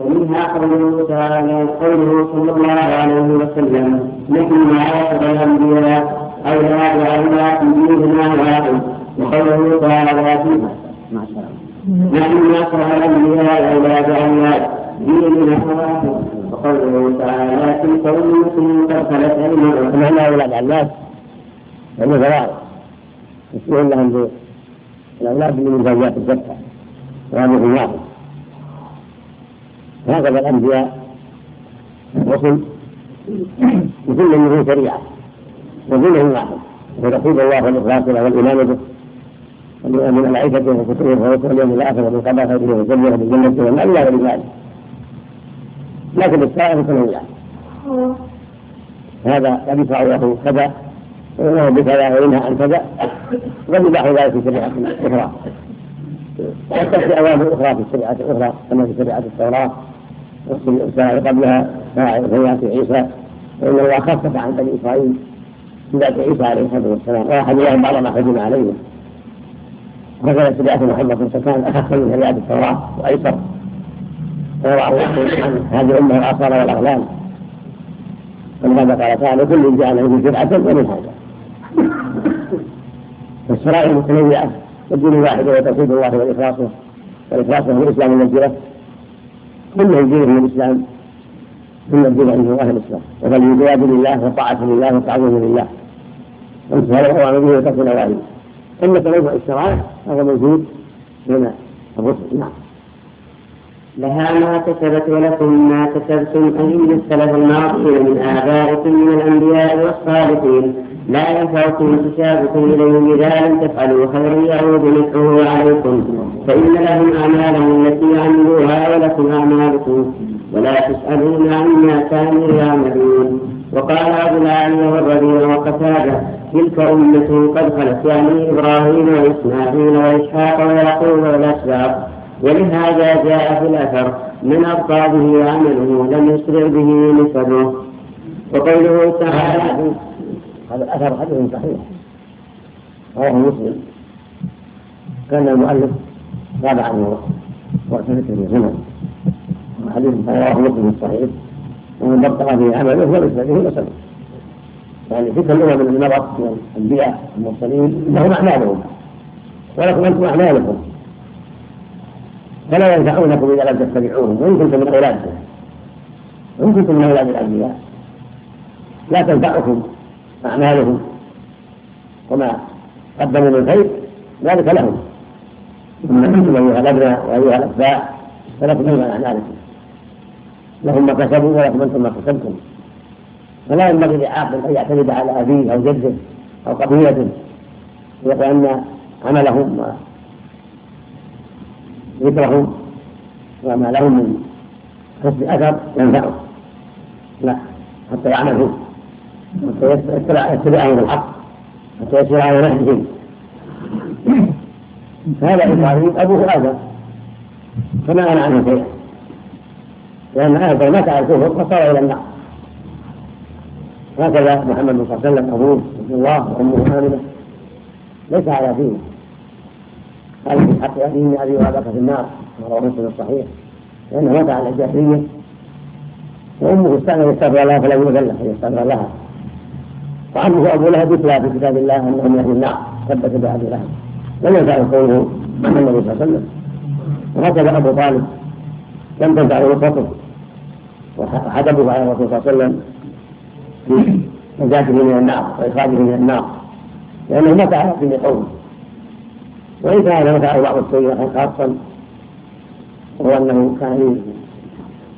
ومنها قوله تعالى قوله صلى الله عليه وسلم نحن معاشر الأنبياء أولاد أولاد ديننا واحد وقوله تعالى فيها نحن معاشر الأنبياء أولاد أولاد ديننا واحد وقوله تعالى تلك أمة قد خلت أيمانهم نحن أولاد الناس هم فوائد يسمعون لهم بالأولاد من زوجات الزكاة. وهذه واحد هكذا الأنبياء الرسل لكل منهم شريعة ودينهم واحد. وتقول الله والإخلاص له والإيمان به. من العيشة وكتبه ورسله واليوم الآخر ومن قضى خيره وسلم بالجنة والنار إلى غير ذلك. لكن السائل متنوع هذا قد يدفع له كذا. وإنه بكذا وإنها عن كذا. قد يباح ذلك في شريعة أخرى. وتأتي أوامر أخرى في الشريعة الأخرى كما في شريعة التوراة. قبلها شريعة عيسى فإن الله خفف عن بني إسرائيل. في ذات عيسى عليه الصلاة والسلام وأحد لهم بعض ما حجم عليه وكذا شريعة محمد صلى الله عليه وسلم أخف من شريعة التوراة وأيسر. ويضع الله عن هذه الأمة الآثار والأغلال. ولهذا قال تعالى كل له شرعة ومن هذا. فالشرائع متنوعة والدين واحد وتوحيد الله والإخلاص والإخلاص هو الإسلام والنجرة كل الدين من الإسلام ثم الدين عنده الله الإسلام. وفالانقياد لله والطاعة لله والتعظيم لله وامتثال الأوامر به وترك النواهي أما تنوع الشرائع هذا موجود بين الرسل. نعم. لها ما كسبت ولكم ما كسبتم أن السلف الماضي من آبائكم من الأنبياء والصالحين. لا ينفعكم انتسابكم إليهم إذا لم تفعلوا خيرا يعود نفعه عليكم. فإن لهم أعمالهم التي عملوها ولكم أعمالكم ولا تسألون عما كانوا يعملون. وقال أبو العالي والربيع وقتادة تلك أمة قد خلت يعني إبراهيم وإسماعيل وإسحاق ويعقوب والأسباط. ولهذا جاء في الأثر من أبقى به عمله لم يسرع به نسبه وقوله تعالى هذا الأثر حديث صحيح. رواه مسلم. كان المؤلف تابع عنه وقت ذكر زمن حديث رواه مسلم الصحيح ومن بطل به عمله وليس به نسبه يعني تلك الأمم من مضت من الأنبياء المرسلين لهم أعمالهم. ولكم أنتم أعمالكم. فلا ينفعونكم إذا لم تتبعوهم. وإن كنتم من اولادهم وإن كنتم من أولاد الأنبياء. لا تنفعكم. أعمالهم وما قدموا من خير ذلك لهم. اما أنتم ايها الأبناء وأيها الاتباع فلكم من أعمالكم. لهم ما كسبوا ولكم أنتم ما كسبتم فلا ينبغي لعاقل أن يعتمد على أبيه أو جده أو قبيلته ويقول أن عملهم ذكرهم وما لهم من حسن أثر ينفعه. لا حتى يعملوا حتى يتبعهم الحق. حتى يسير على نهجهم فهذا إبراهيم ابوه آدم. فما أنا عنه لأن آدم مات على الكفر فصار إلى النار. هكذا محمد صلى الله عليه وسلم أبوه عبد الله وامه آمنة. ليس على دينه قال في حق أبيه من أبي وأباك في النار. رواه مسلم الصحيح لأنه مات على الجاهلية وأمه استأذن يستغفر الله فلم يؤذن له يستغفر لها. وعمه أبو لهب يتلى في كتاب الله أنه من أهل النار ثبت بأبي لهب لم ينفع قوله عن النبي صلى الله عليه وسلم. وهكذا أبو طالب. لم تنفعه نصرته وحجبه على الرسول صلى الله عليه وسلم نجاته من النار وإخراجه من النار. لأنه مات على دين قومه وإن كان نفعه بعض السيئات خاصا وهو أنه كان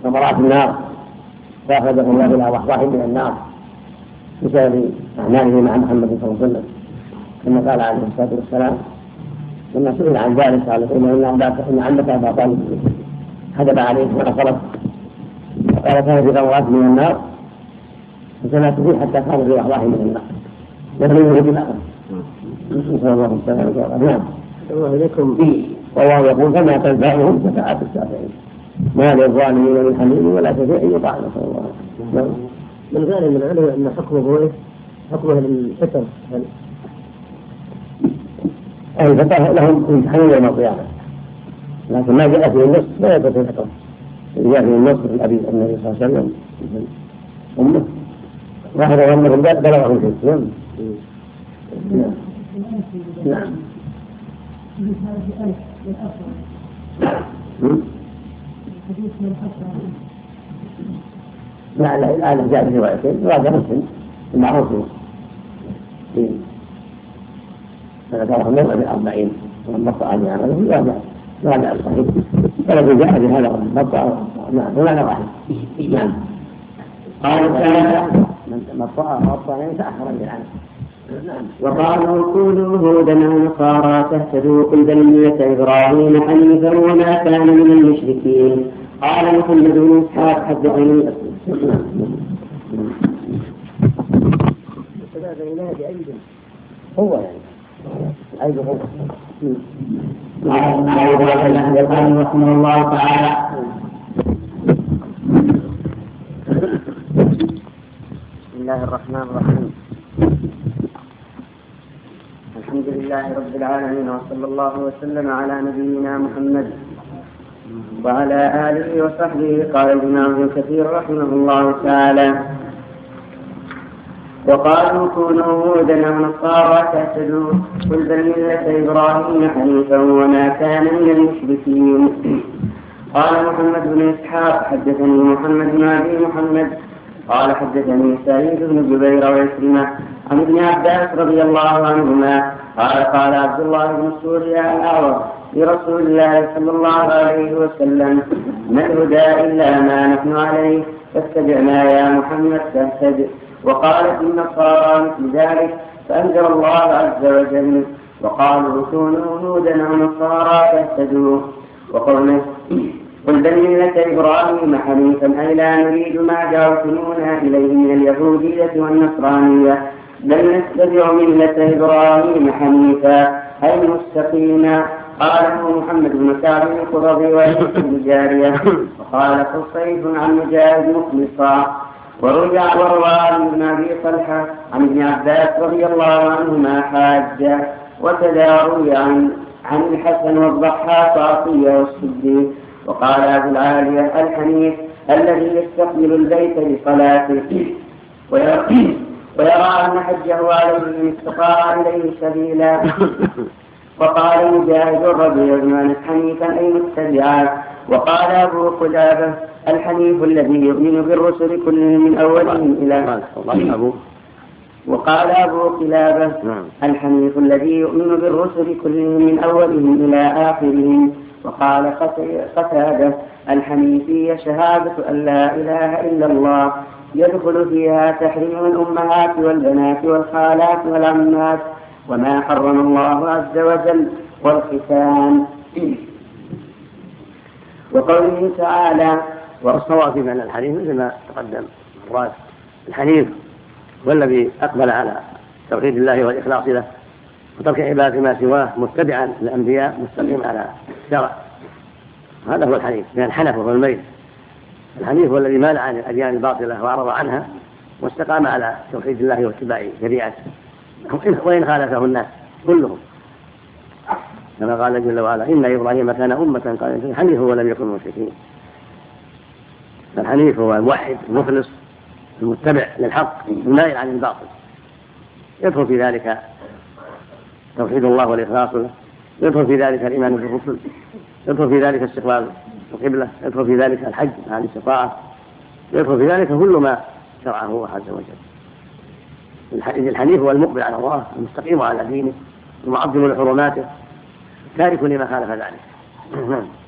ثمرات النار فأخرجه الله إلى ضحضاح من النار. بسبب أعماله مع محمد صلى الله عليه وسلم. كما قال عليه الصلاة والسلام لما سئل عن ذلك قال إن إن عمك أبا طالب. حجب عليه ونصرت فقال كان في ثمرات من النار فسمعت فيه حتى كان في ضحضاح من النار. يخرجه بالآخر نسأل الله السلامة نعم. الله إليكم والله يقول فما تنفعهم شفاعة الشافعين ما للظالمين من حميم ولا شفيع يطاع نسأل الله نعم. من غير من العلم أن حكمه إيه؟ حكمه للفتن أي فتاة لهم امتحان يوم القيامة. لكن ما جاء في النص لا يثبت الحكم. جاء في النص من ابي النبي صلى الله عليه وسلم. أمه. واحد امه بلغه الجد نعم. نعم. لا لا لا جاء في روايتين. رواية مسلم المعروف في ذكره من الأربعين ومن بطأ عن عمله لا بأس. لا بأس. صحيح فالذي جاء بهذا بطأ نعم بمعنى واحد. نعم. قال تعالى من بطأ بطأ يعني تأخر عنه نعم. وقالوا كونوا هودا أو نصارى تهتدوا قل بل ملة إبراهيم حنيفا وما كان من المشركين. قال محمد بن إسحاق حدثني هو يعني. الله تعالى بسم الله الرحمن الرحيم. الحمد لله رب العالمين وصلى الله وسلم على نبينا محمد وعلى آله وصحبه قال ابن كثير رحمه الله تعالى وقالوا كونوا هودا أو نصارى تهتدوا قل بل ملة إبراهيم حنيفا وما كان من المشركين. قال محمد بن إسحاق حدثني محمد بن أبي محمد. قال حدثني سعيد بن جبير وعكرمة عن ابن عباس رضي الله عنهما قال قال عبد الله بن سوريا الاعرج لرسول الله صلى الله عليه وسلم. ما الهدى إلا ما نحن عليه. فاتبعنا يا محمد تهتد وقالت النصارى مثل ذلك فأنزل الله عز وجل. وقالوا كونوا هودا أو نصارى تهتدوا وقوله قل بل ملة إبراهيم حنيفا أي لا نريد ما جعلتمونا إليه من اليهودية والنصرانية. بل نتبع ملة إبراهيم حنيفا أي مستقيما. قاله محمد بن كعب القرظي بن جارية. وقال قصيد عن مجاهد مخلصا. ورجع وروى بن أبي طلحة عن ابن عباس رضي الله عنهما حاجة. وكذا روي عن عن الحسن والضحاك وعطيه والصديق. وقال أبو العالية الحنيف الذي يستقبل البيت لصلاته. ويرى أن حجه عليه إن استطاع إليه سبيلا. وقال مجاهد الربيع بن حنيفا أي متبعا وقال أبو قلابة الحنيف الذي يؤمن بالرسل كلهم من أولهم إلى وقال أبو قلابة نعم. الحنيف الذي يؤمن بالرسل كلهم من أولهم إلى آخرهم. وقال قتادة الحنيفية شهادة أن لا إله إلا الله يدخل فيها تحريم الأمهات والبنات والخالات والعمات. وما حرم الله عز وجل والختان. وقوله تعالى والصواب في معنى الحنيف مثل ما تقدم مراد الحنيف والذي أقبل على توحيد الله والإخلاص له وترك عبادة ما سواه متبعا للأنبياء مستقيم على الشرع هذا هو الحنيف من الحنف وهو الميل الحنيف هو الذي مال عن الأديان الباطلة وأعرض عنها واستقام على توحيد الله واتباع شريعته. وإن خالفه الناس كلهم. كما قال جل وعلا إن إبراهيم كان أمة قال حنيف ولم يكن مشركين. الحنيف هو الموحد المخلص المتبع للحق المائل عن الباطل. يدخل في ذلك توحيد الله والإخلاص له. يدخل في ذلك الإيمان بالرسل. يدخل في ذلك استقبال القبلة. يدخل في ذلك الحج مع الاستطاعة. يدخل في ذلك كل ما شرعه الله عز وجل. الحنيف هو المقبل على الله المستقيم على دينه المعظم لحرماته. تارك لما خالف ذلك.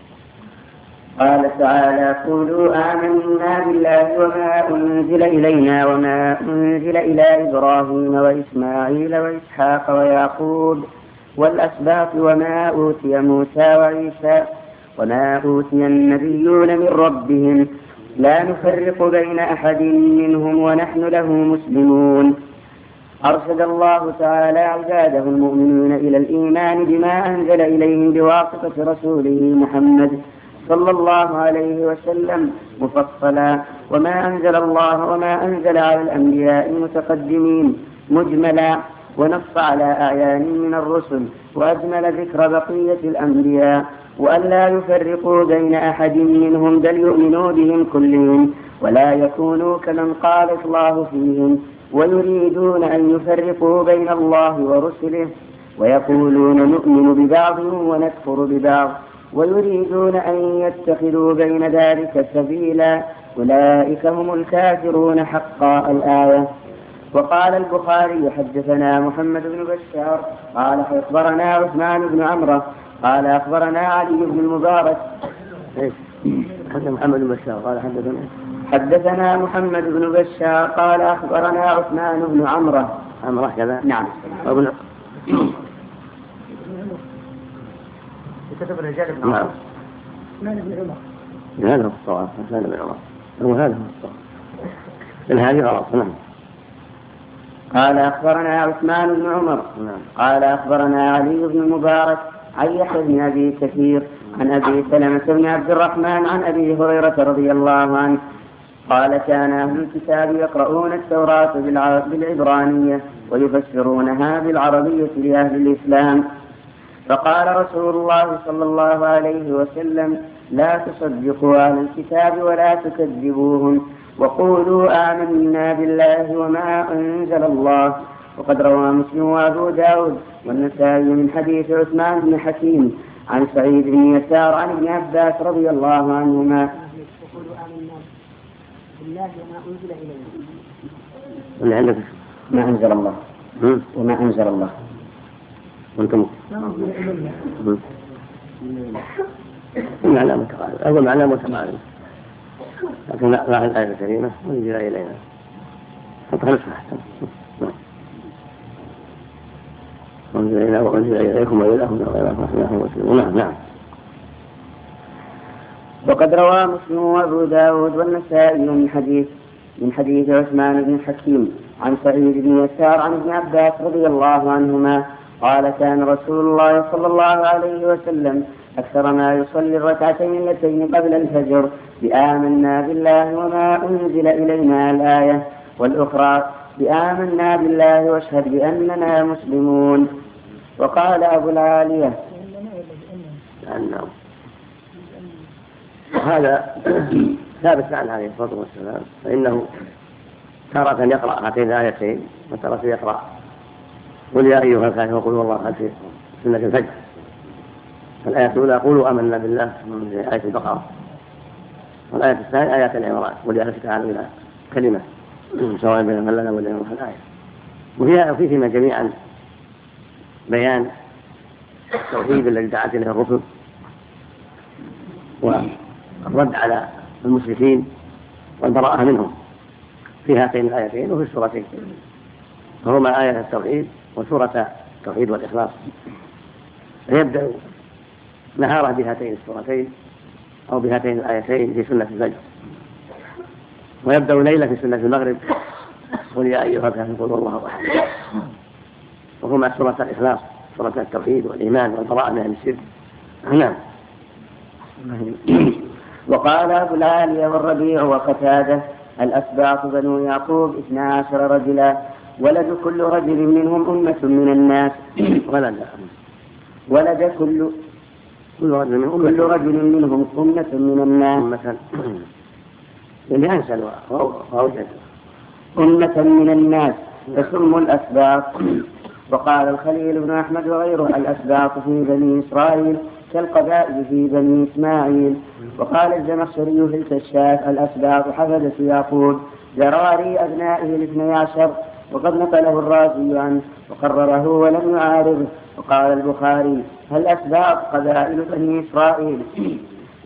قال تعالى قولوا آمنا بالله وما أنزل إلينا وما أنزل إلى إبراهيم وإسماعيل وإسحاق ويعقوب والأسباط وما أوتي موسى وعيسى وما أوتي النبيون من ربهم. لا نفرق بين أحد منهم ونحن له مسلمون. أرشد الله تعالى عباده المؤمنين إلى الإيمان بما أنزل إليهم بواسطة رسوله محمد صلى الله عليه وسلم مفصلا. وما أنزل الله وما أنزل على الأنبياء المتقدمين مجملا. ونص على أعيان من الرسل وأجمل ذكر بقية الأنبياء. وألا يفرقوا بين أحد منهم بل يؤمنوا بهم كلهم. ولا يكونوا كمن قال الله فيهم. ويريدون أن يفرقوا بين الله ورسله ويقولون نؤمن ببعض ونكفر ببعض ويريدون أن يتخذوا بين ذلك سبيلا أولئك هم الكافرون حقا الآية. وقال البخاري حدثنا محمد بن بشار قال أخبرنا عثمان بن عمرو قال أخبرنا علي بن المبارك. حدثنا محمد بن بشار قال حدثنا حدثنا محمد بن بشار قال أخبرنا عثمان بن عمرو عمرو كذا؟ نعم. وابن كتب الرجال بن نعم. عمر. هذا هو الصواب عثمان بن عمر. هو هذا هو الصواب. لأن هذه غلط نعم. قال أخبرنا عثمان بن عمر. نعم. قال أخبرنا علي بن المبارك عن يحيى بن أبي كثير عن أبي سلمة بن عبد الرحمن عن أبي هريرة رضي الله عنه قال كان أهل الكتاب يقرؤون التوراة بالعبرانية ويفسرونها بالعربية لأهل الإسلام. فقال رسول الله صلى الله عليه وسلم لا تصدقوا أهل الكتاب ولا تكذبوهم وقولوا آمنا بالله وما أنزل الله. وقد روى مسلم وأبو داود والنسائي من حديث عثمان بن حكيم عن سعيد بن يسار عن ابن عباس رضي الله عنهما وما أنزل إلينا. اللي عندك؟ ما أنزل الله؟ وما أنزل الله. وأنتم؟ ما أنزل إلينا. هم؟ معنى متقارب. أقول معنى متقارب. لكن لا الآية الكريمة وانزل إلينا. أحسن وانزل إلينا وأنزل إليكم وإلهكم وإلهكم نحن مسلمون نعم نعم. وقد روى مسلم وابو داود والنسائي من حديث من حديث عثمان بن حكيم عن سعيد بن يسار عن ابن عباس رضي الله عنهما قال كان رسول الله صلى الله عليه وسلم أكثر ما يصلي الركعتين اللتين قبل الفجر بآمنا بالله وما أنزل إلينا الآية والأخرى بآمنا بالله واشهد بأننا مسلمون. وقال أبو العالية هذا ثابت عن عليه الصلاة والسلام. فإنه تارة يقرأ هاتين الآيتين وتارة يقرأ. قل يا أيها الكافرون قل الله أحد في سنة الفجر. الآية الأولى قولوا آمنا بالله من آية البقرة. والآية الثانية آيات العمران. يا تعالوا إلى كلمة. سواء بين من لنا ولنا الآية وفيها وفيهما جميعا بيان التوحيد الذي دعت إليه الرسل. والرد على المشركين والبراءة منهم في هاتين الآيتين وفي السورتين. فهما آية التوحيد وسورة التوحيد والإخلاص. فيبدأ نهارة بهاتين السورتين أو بهاتين الآيتين في سنة الفجر. ويبدأ ليلة في سنة المغرب. قل يا أيها الكافرون قل الله أحد. وهما سورة الإخلاص سورة التوحيد والإيمان والبراءة من الشرك. نعم. وقال أبو العالية والربيع وقتادة الأسباط بنو يعقوب اثنا عشر رجلا ولد كل رجل منهم أمة من الناس. ولد ولد كل كل رجل من كل رجل منهم أمة من الناس. أمة. اللي أمة من الناس. تسم الأسباط. وقال الخليل بن أحمد وغيره الأسباط في بني إسرائيل كالقبائل في بني إسماعيل. وقال الزمخشري في الكشاف الأسباط حفظة يعقوب ذراري أبنائه الاثني عشر وقد نقله الرازي عنه وقرره ولم يعارضه. وقال البخاري هل أسباط قبائل بني إسرائيل؟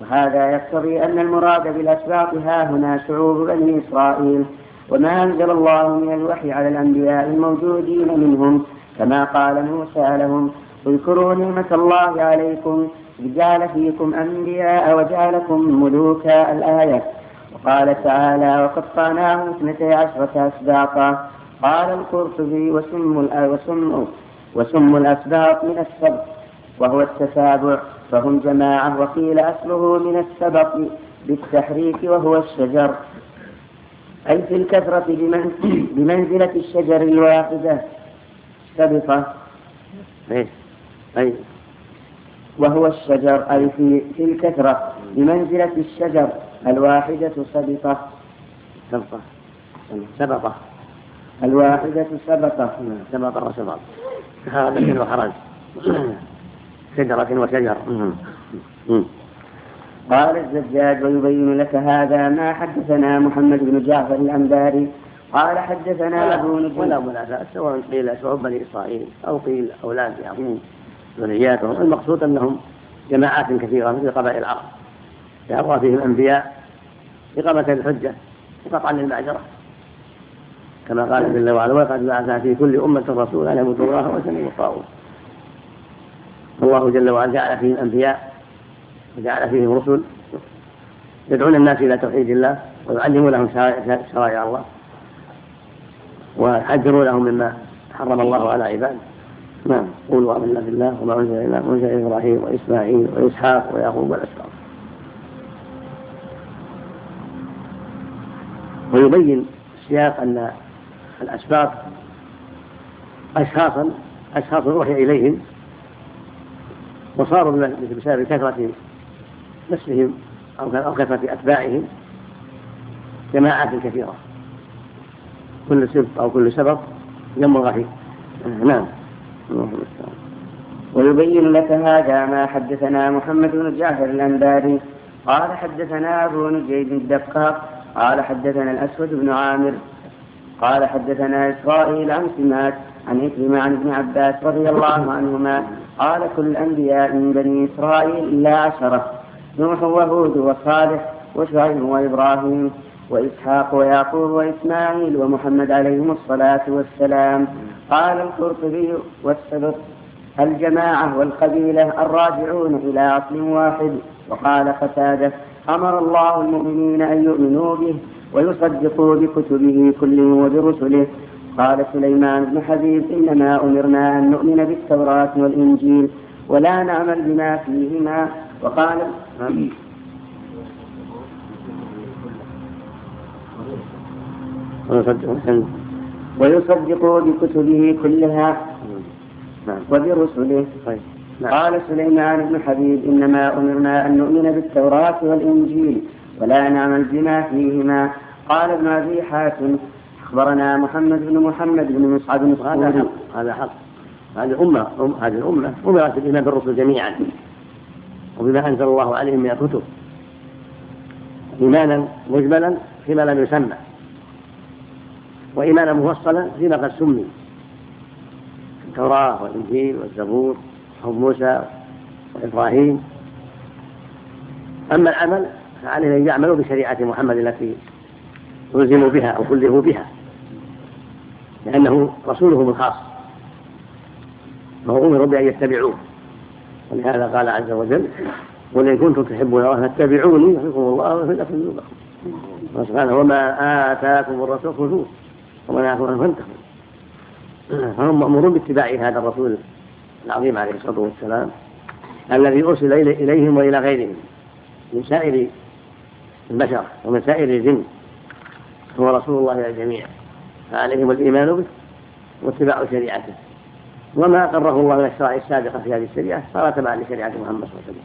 وهذا يقتضي أن المراد بالأسباط ها هنا شعوب بني إسرائيل. وما أنزل الله من الوحي على الأنبياء الموجودين منهم كما قال موسى لهم اذكروا نعمة الله عليكم إذ جعل فيكم أنبياء وجعلكم ملوكا الآية. وقال تعالى وقطعناهم اثنتي عشرة أسباطا قال القرطبي وسم وسم وسم الأسباط من السبط وهو التتابع فهم جماعة وقيل أصله من السبط بالتحريك وهو الشجر أي في الكثرة بمنزلة الشجر الواحدة. سبطة. إيه؟ أي. وهو الشجر أي في, في الكثرة بمنزلة الشجر الواحدة سبطة سبطة سبطة الواحدة سبطة سبطة وسبط هذا وخرج شجرة وشجر. قال الزجاج ويبين لك هذا ما حدثنا محمد بن جعفر الأنباري. قال حدثنا أبو نجيب ولا منافاة سواء قيل شعوب بني إسرائيل أو قيل أولاد يعقوب. ذرياتهم. المقصود أنهم جماعات كثيرة مثل قبائل العرب. يأبغى فيهم أنبياء إقامة الحجة وقطعا للمعجرة كما قال جل وعلا ولقد بعثنا في كل أمة رسولا أن يعبدوا الله ويجتنبوا الطاغوت. الله جل وعلا جعل فيهم أنبياء وجعل فيهم رسل يدعون الناس إلى توحيد الله ويعلمون لهم شرائع الله ويحذرون لهم مما حرم الله على عباده. نعم. قولوا آمنا بالله وما أنزل إلى أنزل إبراهيم وإسماعيل وإسحاق ويعقوب والأسباط ويبين السياق أن الأسباط أشخاصا أشخاص أوحي إليهم وصاروا بسبب كثرة نسلهم أو كثرة أتباعهم جماعات كثيرة. كل سبط أو كل سبط ينبغى فيه نعم. ويبين لك هذا ما حدثنا محمد بن جعفر الأنباري. قال حدثنا أبو نجيب الدقاق. قال حدثنا الأسود بن عامر. قال حدثنا إسرائيل عن سمات عن إكرمة عن ابن عباس رضي الله عنهما. قال كل الأنبياء من بني إسرائيل إلا عشرة. نوح وهود وصالح وشعيب وإبراهيم وإسحاق ويعقوب وإسماعيل ومحمد عليهم الصلاة والسلام. قال القرطبي والسبط الجماعة والقبيلة الراجعون إلى أصل واحد. وقال قتادة أمر الله المؤمنين أن يؤمنوا به ويصدقوا بكتبه كله وبرسله. قال سليمان بن حبيب إنما أمرنا أن نؤمن بالتوراة والإنجيل ولا نعمل بما فيهما. وقال ويصدقوا بكتبه كلها. وبرسله. طيب. نعم. قال سليمان بن حبيب إنما أمرنا أن نؤمن بالتوراة والإنجيل ولا نعمل بما فيهما. قال ابن أبي حاتم أخبرنا محمد بن محمد بن مصعب بن هذا حق. هذا حق. هذه الأمة هذه الأمة أمرت بالإيمان بالرسل جميعا وبما أنزل الله عليهم من الكتب إيمانا مجملا فيما لم يسمى. وإيمانا مفصلا فيما قد سمي. التوراة والإنجيل والزبور وحب موسى وإبراهيم. أما العمل فعليه أن يعملوا بشريعة محمد التي ألزموا بها أو كلفوا بها. لأنه رسولهم الخاص. فهو أمروا بأن يتبعوه. ولهذا قال عز وجل قل إن كنتم تحبون الله فاتبعوني يحبكم الله ويغفر لكم ذنوبكم. سبحانه وما آتاكم الرسول خذوه نهاكم عنه فانتهوا. فهم مأمورون باتباع هذا الرسول العظيم عليه الصلاة والسلام الذي أرسل إليهم وإلى غيرهم من سائر البشر ومن سائر الجن. هو رسول الله إلى الجميع فعليهم الإيمان به واتباع شريعته. وما أقره الله من الشرائع السابقة في هذه الشريعة صار تبعا لشريعة محمد صلى الله عليه وسلم.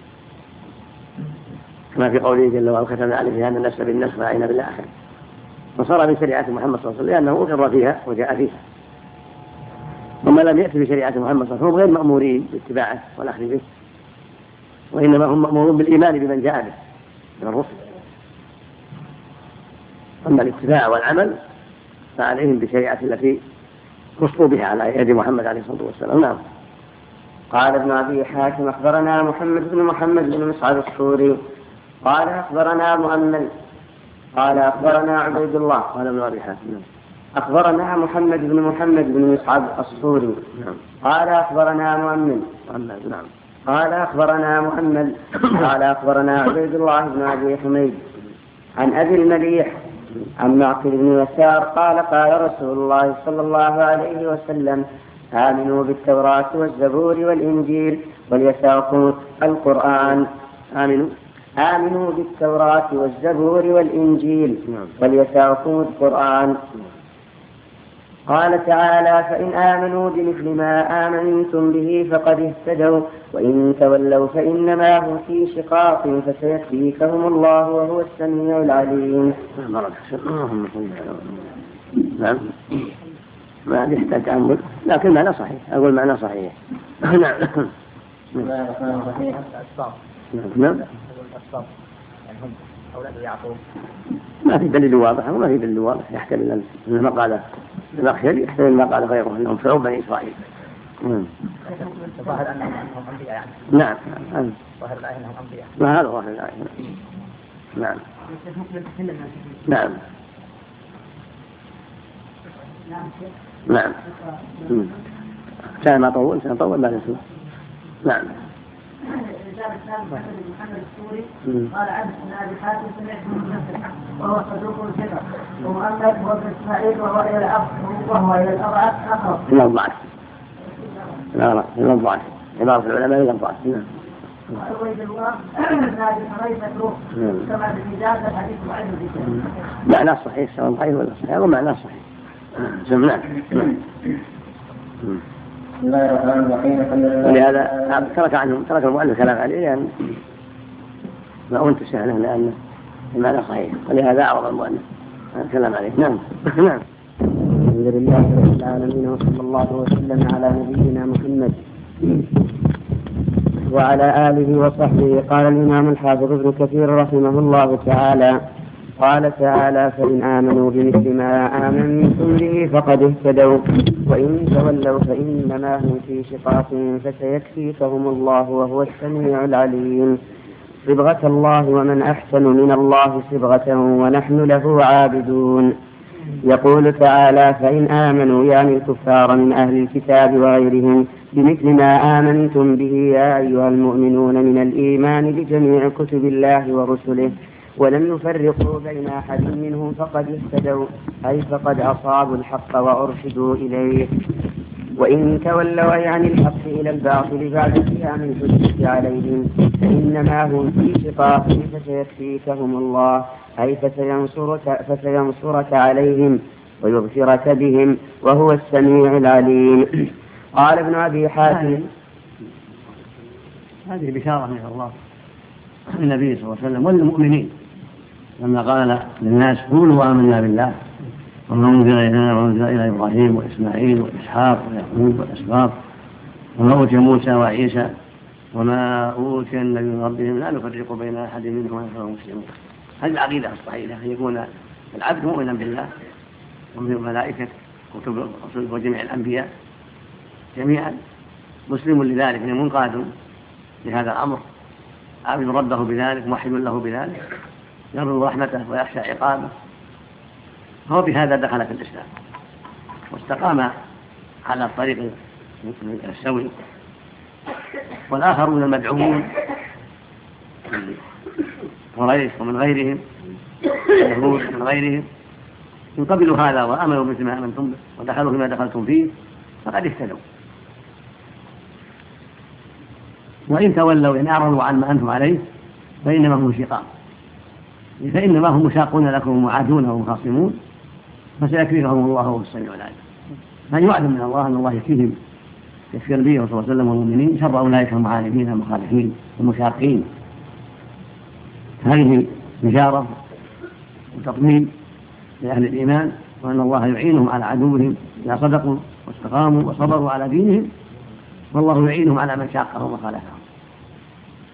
كما في قوله جل وعلا كتبنا عليه هذا النفس بالنفس وعين بالآخر وصار من شريعة محمد صلى الله عليه وسلم لأنه أقر فيها وجاء فيها. ومن لم يأتي بشريعة محمد صلى الله عليه وسلم غير مأمورين باتباعه والأخذ به وإنما هم مأمورون بالإيمان بمن جاء به من الرسل. أما الاتباع والعمل فعليهم بشريعة التي وصفوا بها على يد محمد عليه الصلاة والسلام. نعم. قال ابن أبي حاتم أخبرنا محمد بن محمد بن مسعد السوري. قال أخبرنا مؤمل قال أخبرنا عبيد الله قال ابن أبي حاتم. نعم. أخبرنا محمد بن محمد بن مسعد السوري نعم. قال أخبرنا مؤمل نعم. قال أخبرنا محمد قال أخبرنا عبيد الله بن أبي حميد عن أبي المليح عن معقل بن يسار قال قال رسول الله صلى الله عليه وسلم آمنوا بالتوراة والزبور والإنجيل وليساقوا القرآن. آمنوا. آمنوا بالتوراة والزبور والإنجيل نعم. وليساقوا القرآن. قال تعالى فإن آمنوا بمثل ما آمنتم به فقد اهتدوا وإن تولوا فإنما هم في شقاق فسيكفيكهم الله وهو السميع العليم. نعم. ما يحتاج تأمل لكن معنى صحيح أقول معنى صحيح. نعم نعم أولاد يعقوب ما في دليل واضح وما في دليل واضح يحتمل قال الأخير يحتمل قال غيره أنهم شعوب بني إسرائيل. ظاهر أنهم أنبياء يعني نعم. ظاهر الآية أنهم أنبياء ما هذا ظاهر الآية نعم. نعم. نعم. كان ما طول كان طول ما نسمع. نعم. الثاني محمد بن محمد السوري قال عبد بن أبي حاتم سمعت من نفس وهو صدوق ثقه ومؤمل هو ابن إسماعيل وهو إلى الأب وهو إلى الاضعاف أقرب. إلى الضعف. لا لا إلى الضعف. عبارة العلماء إلى الضعف نعم. ضعيف معناه صحيح سواء ضعيف ولا صحيح هو معناه صحيح. نعم. بسم الله الرحمن الرحيم ولهذا ترك عنهم ترك المؤلف كلام عليه لأن ما أنتش له لأن المعنى صحيح. ولهذا أعرض المؤلف الكلام عليه. نعم. نعم. الحمد لله رب العالمين وصلى الله وسلم على نبينا محمد وعلى آله وصحبه. قال الإمام الحافظ ابن كثير رحمه الله تعالى قال تعالى فإن آمنوا بمثل ما آمنتم به فقد اهتدوا. وإن تولوا فإنما هم في شقاق فسيكفيكهم الله وهو السميع العليم. صبغة الله ومن أحسن من الله صبغة ونحن له عابدون. يقول تعالى فإن آمنوا يعني الكفار من أهل الكتاب وغيرهم بمثل ما آمنتم به يا أيها المؤمنون من الإيمان بجميع كتب الله ورسله. ولم يفرقوا بين أحد منهم فقد اهتدوا أي فقد أصابوا الحق وأرشدوا إليه. وإن تولوا أي عن الحق إلى الباطل بعد قيام الحجة عليهم فإنما هم في شقاق فسيكفيكهم الله أي فسينصرك, فسينصرك عليهم ويبصرك بهم وهو السميع العليم. قال ابن أبي حاتم هذه بشارة من الله النبي صلى الله عليه وسلم وللمؤمنين لما قال للناس قولوا آمنا بالله وما أنزل إلينا وأنزل إلى إبراهيم وإسماعيل وإسحاق ويعقوب والأسباط وما أوتي موسى وعيسى وما أوتي النبي من ربهم لا نفرق بين أحد منهم ونحن مسلمون هذه العقيدة الصحيحة أن يكون العبد مؤمنا بالله ومن الملائكة وكتب وجميع الأنبياء جميعا. مسلم لذلك منقاد لهذا الأمر. عابد ربه بذلك موحد له بذلك. يرجو رحمته ويخشى عقابه. فهو بهذا دخل في الإسلام. واستقام على الطريق السوي. والآخرون المدعوون من قريش ومن غيرهم اليهود من غيرهم. إن قبلوا هذا وآمنوا مثل ما آمنتم به ودخلوا فيما دخلتم فيه فقد اهتدوا. وإن تولوا إن أعرضوا عن ما أنتم عليه فإنما هم شقاق فإنما هم مشاقون لكم ومعادون ومخاصمون فسيكفيهم الله وهو السميع العليم. هذا وعد من الله أن الله يكفيهم. يكفي النبي صلى الله عليه وسلم والمؤمنين. شر أولئك المعاندين المخالفين المشاقين هذه بشارة وتطمين لأهل الإيمان وأن الله يعينهم على عدوهم إذا صدقوا واستقاموا وصبروا على دينهم والله يعينهم على من شاقهم وخالفهم.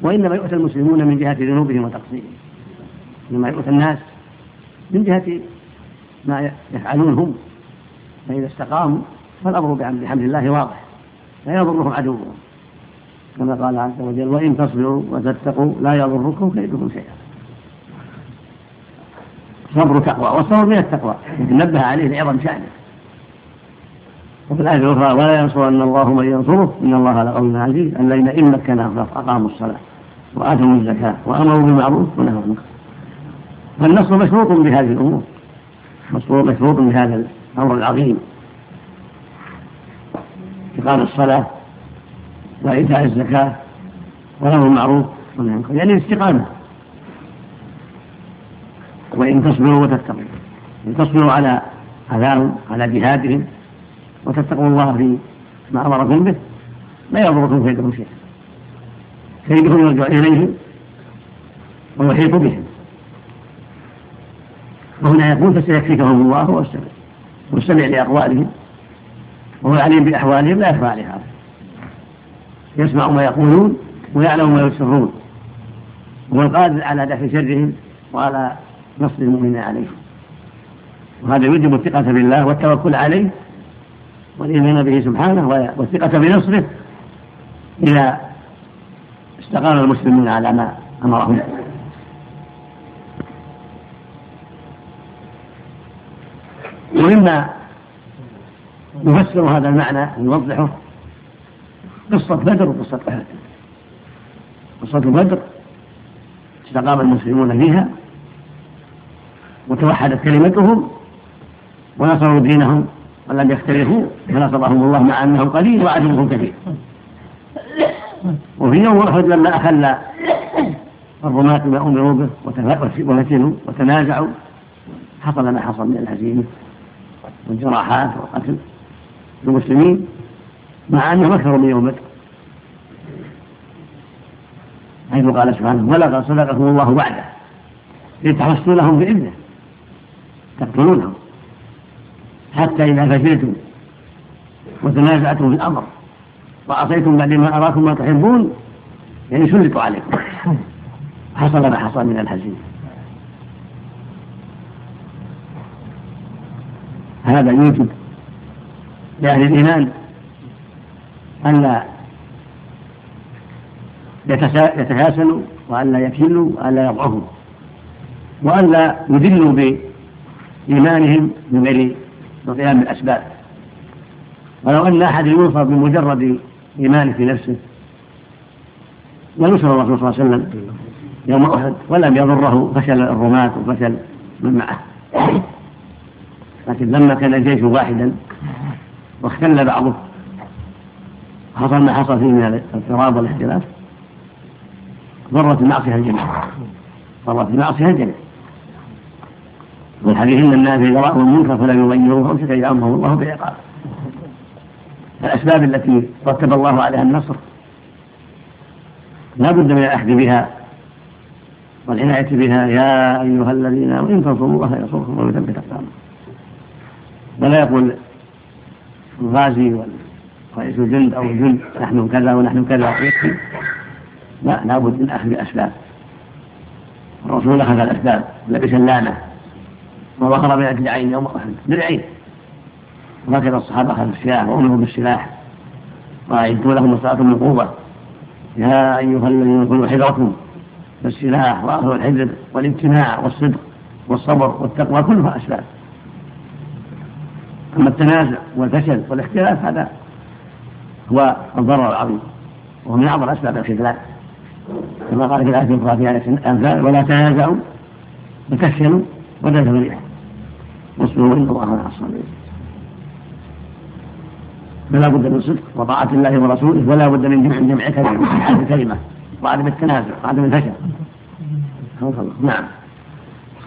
وإنما يؤتى المسلمون من جهة ذنوبهم وتقصيرهم. مما يؤتى الناس من جهة ما يفعلون هم. فإذا استقاموا فالأمر بحمد الله واضح. لا يضرهم عدوهم. كما قال عز وجل وإن تصبروا وتتقوا لا يضركم كيدكم شيئا. صبر تقوى والصبر من التقوى. نبه عليه لعظم شأنه. وفي الآية الأخرى ولا ينصرن الله من ينصره. إن الله لقوي عزيز. الذين إن مكناهم أقاموا الصلاة وآتوا الزكاة وأمروا بالمعروف ونهوا عن المنكر. فالنصر مشروط بهذه الأمور. مشروط بهذا الأمر العظيم. إقام الصلاة وإيتاء الزكاة وله المعروف يعني الاستقامة. وإن تصبروا وتتقوا. إن تصبروا على أذاهم على جهادهم وتتقوا الله في ما أمركم به لا يضركم كيدهم شيئا. كيدهم يرجع إليهم ويحيط بهم. وهنا يقول فسيكفيكهم الله هو السميع لأقوالهم وهو العليم بأحوالهم لا يخفى عليه هذا. يسمع ما يقولون ويعلم ما يسرون هو القادر على دفع شرهم وعلى نصر المؤمنين عليهم. وهذا يوجب الثقة بالله والتوكل عليه والإيمان به سبحانه والثقة بنصره إذا استقام المسلمون على ما أمرهم. ومما يفسر هذا المعنى ويوضحه قصة بدر وقصة أحد. قصة بدر استقام المسلمون فيها وتوحدت كلمتهم ونصروا دينهم ولم يختلفوا فنصرهم الله مع أنهم قليل وعدوهم كثير وفي يوم أحد لما أخل الرماة ما أمروا به وتنازعوا حصل ما حصل من الهزيمة. والجراحات والقتل المسلمين مع أنهم أكثر من يوم بدر حيث قال سبحانه ولقد صدقكم الله وعده إذ بإذنه تقتلونهم حتى إذا فشلتم وتنازعتم في الأمر وعصيتم بعد ما أراكم ما تحبون يعني سلطوا عليكم. حصل ما حصل من الحزين. هذا يوجب لأهل الإيمان أن لا يتكاسلوا وأن لا يكلوا وأن لا يضعفوا وأن لا يذلوا بإيمانهم من غير القيام بالأسباب ولو أن أحد ينصر بمجرد إيمانه في نفسه لنصر الرسول صلى الله عليه وسلم يوم أحد ولم يضره فشل الرماة وفشل من معه. لكن لما كان الجيش واحدا واختل بعضه حصل ما حصل فيه من الاضطراب والاختلاف ضرت المعصية الجميع. ضرت المعصية الجميع. والحديث إن الناس إذا رأوا المنكر فلم يغيروه امسك يامرهم الله بعقاب. الأسباب التي رتب الله عليها النصر لا بد من الأخذ بها والعناية بها. يا أيها الذين آمنوا إن تنصروا الله ينصركم ويثبت أقدامكم. ولا يقول الغازي ورئيس الجند أو الجند نحن كذا ونحن كذا. يكفي لا لابد من أخذ الأسباب. الرسول أخذ الأسباب لبس اللامة. وظهر بين الدرعين يوم أحد. درعين وهكذا الصحابة أخذوا السلاح وأمروا بالسلاح. وأعدوا لهم الصلاة من قوة يا أيها الذين كلوا حذركم. بالسلاح وأخذوا الحذر والامتناع والصدق والصبر والتقوى كلها أسباب. أما التنازع والفشل والاختلاف هذا هو الضرر العظيم وهو من أعظم أسباب الخذلان كما قال في الآية الأخرى في آية الأنفال ولا تنازعوا وتفشلوا وتذهب الريح واصبروا إن الله مع الصابرين. فلا بد من الصدق وطاعة الله ورسوله ولا بد من جمع جمع كلمة كلمة وعدم التنازع وعدم الفشل. نعم.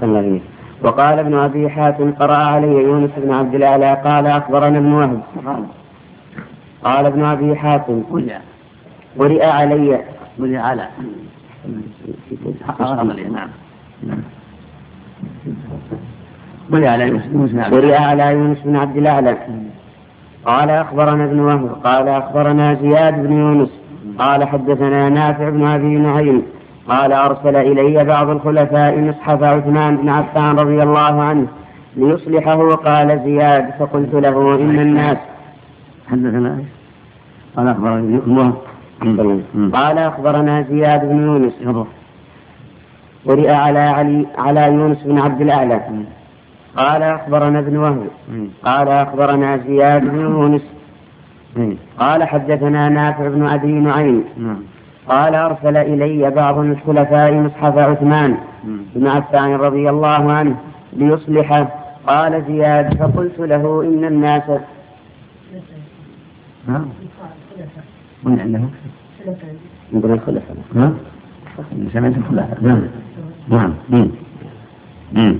صلى الله وقال ابن أبي حاتم قرأ علي يونس بن عبد الأعلى قال أخبرنا ابن وهب. قال ابن أبي حاتم قرئ علي. قرئ على. نعم. قرئ على يونس بن قرئ على يونس بن عبد الأعلى. قال أخبرنا ابن وهب. قال أخبرنا زياد بن يونس. قال حدثنا نافع بن أبي نعيم. قال أرسل إلي بعض الخلفاء مصحف عثمان بن عفان رضي الله عنه ليصلحه قال زياد فقلت له إن الناس حدثنا؟ قال أخبرني قال أخبرنا زياد بن يونس. قرئ على علي على يونس بن عبد الأعلى. قال أخبرنا ابن وهب. قال أخبرنا زياد بن يونس. قال حدثنا نافع بن أبي نعيم. قال أرسل إلي بعض الخلفاء مصحف عثمان بن عفان رضي الله عنه ليصلحه. قال زياد فقلت له إن الناس من عنده؟ من الخلفاء. ها؟ سمعت الخلفاء. نعم. نعم.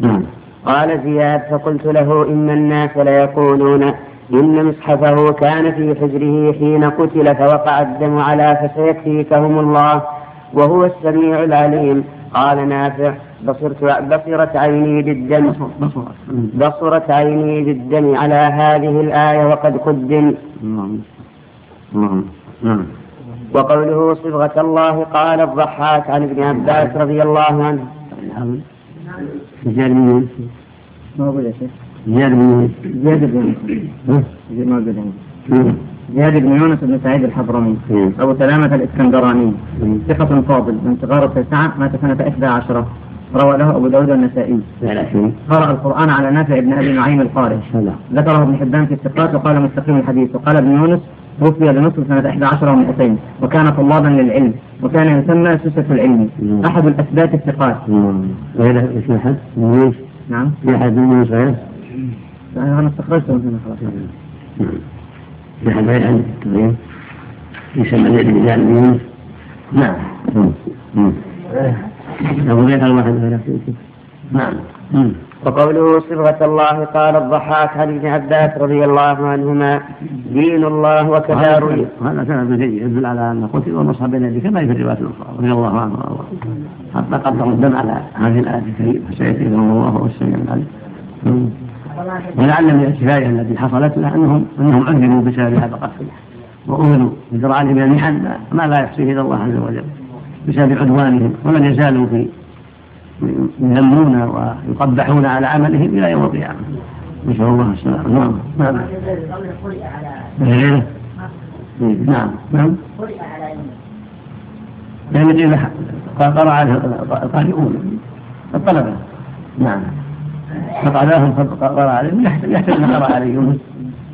نعم. قال زياد فقلت له إن الناس ليقولون إن مصحفه كان في حجره حين قتل فوقع الدم على فسيكفيكهم الله وهو السميع العليم. قال نافع بصرت بصرت عيني بالدم. بصرت عيني بالدم على هذه الآية وقد قدم. وقوله صبغة الله قال الضحاك عن ابن عباس رضي الله عنه. بن يونس ما أقول يا شيخ. زياد بن يونس زياد بن زياد بن يونس بن سعيد الحضرمي. أبو سلامة الإسكندراني. ثقة فاضل. من صغار التسعة مات سنة إحدى عشرة. روى له أبو داود النسائي. قرأ القرآن على نافع بن أبي نعيم القارئ. ذكره ابن حبان في الثقات وقال مستقيم الحديث. وقال ابن يونس توفي لمصر سنة 11 و200 وكان طلابا للعلم. وكان يسمى سوسة العلم. أحد الأثبات الثقات. غير اسم أحد؟ نعم. في أحد من؟ أنا استخرجته من هنا خلاص. غير عندك يسمى زيد بن يونس؟ نعم. أبو زيد الواحد غير نعم. وقوله صبغة الله قال الضحاك عن ابن عباس رضي الله عنهما دين الله وكذا روي هذا جيد يدل على أن قتل ونصب بين يديه كما في الروايات الأخرى رضي الله عنه وأرضاه. حتى قدروا الدم على هذه الآية الكريمة فسيأتيهم الله وهو السميع العليم ولعل من الكفاية التي حصلت له أنهم أنهم عذبوا بسبب هذا القتل. وأهلوا بجرعان من المحن ما لا يحصيه إلا الله عز وجل. بسبب عدوانهم. ولم يزالوا في يذمون ويقبحون على عملهم إلى يوم القيامة. نسأل الله السلامة. نعم. نعم. نعم. نعم. لأن إذا قرأ عليه القارئون الطلبة. نعم. فقراهم فقرأ عليهم يحتمل ما قرأ عليه يونس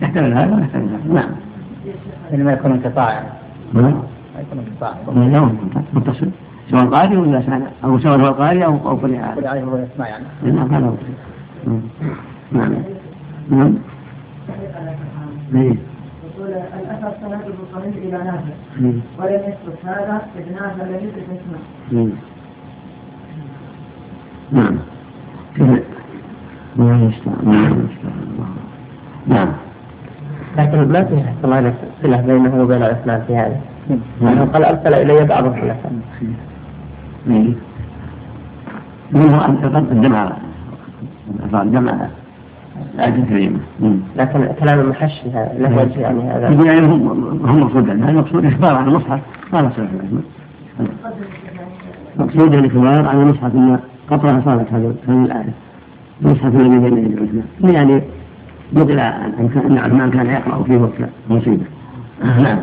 يحتمل هذا ويحتمل هذا؟ نعم. لما يكون انقطاع. نعم. يكون انقطاع. نعم متصل. سواء قارئ ولا سمع أو سواء هو القارئ أو أو قرئ عليه. وهو يسمع يعني. نعم هذا هو. نعم. نعم. إيه. يقول الأثر سنده صحيح إلى نافع. ولم يثبت هذا إذ نافع لم يثبت اسمه. نعم. نعم. لكن ما في احتمال صلة بينه وبين الإسلام في هذا. لأنه قال أرسل إلي بعض الخلفاء. منه أن الجمع الجمع. الآية الكريمة لكن كلام المحشي هذا له وجه يعني هذا. يقول يعني هم هم مقصود هذا المقصود إخبار عن المصحف؟ ما لا صلة مقصود الإخبار عن المصحف أن قطرها صارت هذه الآية. المصحف الذي بين يدي عثمان يعني نقل أن عثمان كان يقرأ فيه وقت مصيبة. نعم.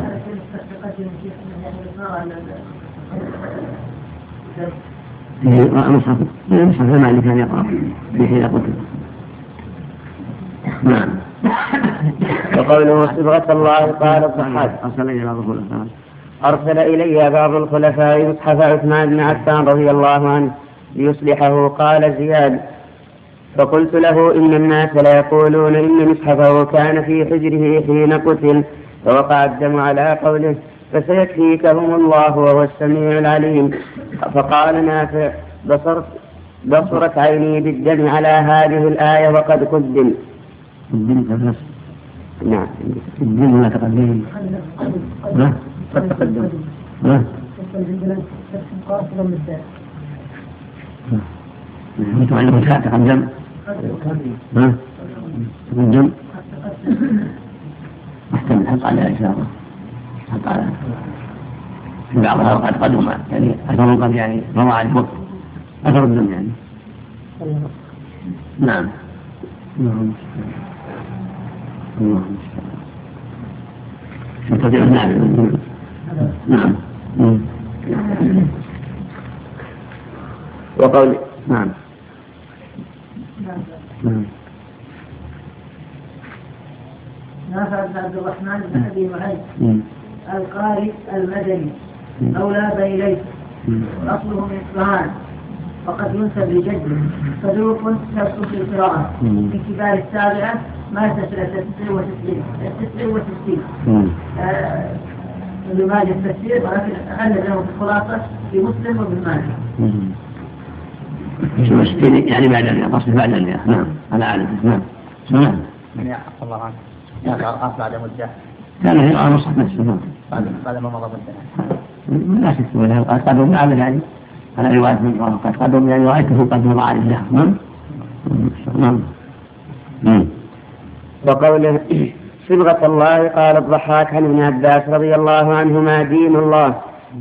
المصحف المصحف المعنى كان يقرأ في حين قتل نعم. وقوله صبغة الله قال الضحاك أرسل إلى بعض الخلفاء. أرسل إلي بعض الخلفاء مصحف عثمان بن عفان رضي الله عنه ليصلحه. قال زياد فقلت له إن الناس ليقولون إن مصحفه كان في حجره حين قتل فوقع الدم على قوله فسيكفيكهم الله وهو السميع العليم. فقال نافع بصرت بصرت عيني بالدم على هذه الآية وقد قدم. قدم نعم. قدم ولا تقدم. قد تقدم. لا أنتم عندكم تقدم. ها؟ تقدم محتمل حق على إشارة حق على بعضها وقد قدم يعني أثر قد يعني روى عليه وقت أثر الدم يعني. نعم. اللهم اللهم يستطيع نعم. نعم وقول نعم. نافع بن عبد الرحمن بن أبي نعيم القارئ المدني. مولى بني ليث أصله من إصفهان. وقد ينسب لجده. صدوق يصدق في القراءة. في كبار السابعة مات سنة 69 69 ابن ماجه التفسير ولكن أخذ له في الخلاصة في مسلم وابن ماجه. 60 يعني بعد المئة تصبح بعد المئة. نعم. على عادته نعم. نعم. من يعفى الله عنه؟ يعفى بعد مدة. كان هي الآن وصف نفسه نعم. بعد بعد ما مضى مدة. لا شك وله قد قدم على يعني على رواية من قد قدم يعني رأيته قد مضى عليه نعم. نعم. نعم. وقوله صبغة الله قال الضحاك عن ابن عباس رضي الله عنهما دين الله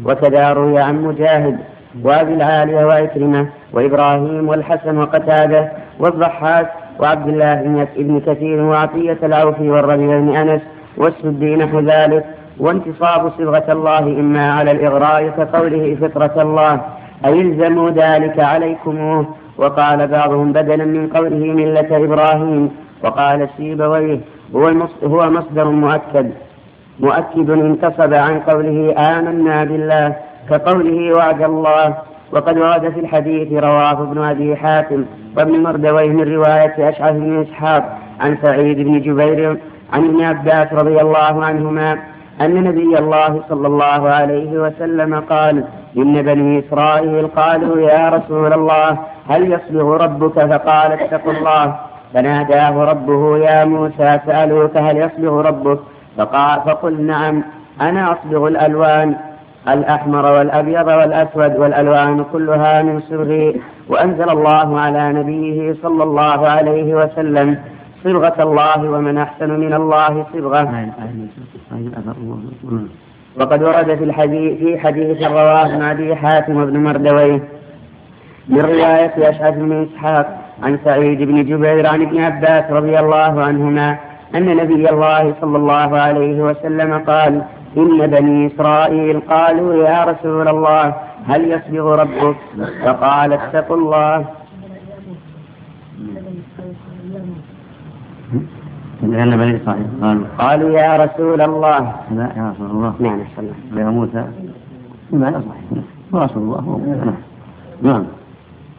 وكذا روي عن مجاهد. وابي العالية وعكرمة وإبراهيم والحسن وقتادة والضحاك وعبد الله بن كثير وعطية العوفي والربيع بن أنس والسدي نحو ذلك. وانتصاب صبغة الله إما على الإغراء كقوله فطرة الله. أي الزموا ذلك عليكموه. وقال بعضهم بدلا من قوله ملة إبراهيم. وقال سيبويه هو هو مصدر مؤكد. مؤكد انتصب عن قوله آمنا بالله. كقوله وعد الله وقد ورد في الحديث رواه ابن أبي حاتم وابن مردويه من رواية أشعث بن إسحاق عن سعيد بن جبير عن ابن عباس رضي الله عنهما أن نبي الله صلى الله عليه وسلم قال إن بني إسرائيل قالوا يا رسول الله هل يصبغ ربك؟ فقال اتقوا الله. فناداه ربه يا موسى سألوك هل يصبغ ربك؟ فقال فقل نعم أنا أصبغ الألوان الأحمر والأبيض والأسود والألوان كلها من صبغي وأنزل الله على نبيه صلى الله عليه وسلم صبغة الله ومن أحسن من الله صبغة وقد ورد في الحديث في حديث رواه ابن أبي حاتم وابن مردويه من رواية أشعث بن إسحاق عن سعيد بن جبير عن ابن عباس رضي الله عنهما أن نبي الله صلى الله عليه وسلم قال إن بني إسرائيل قالوا يا رسول الله هل يصبغ ربك؟ فقال اتقوا الله. لأن بني إسرائيل قالوا قالوا يا رسول الله. لا يا رسول الله. نعم الله. يا موسى. ما يصلح ورسول الله. نعم.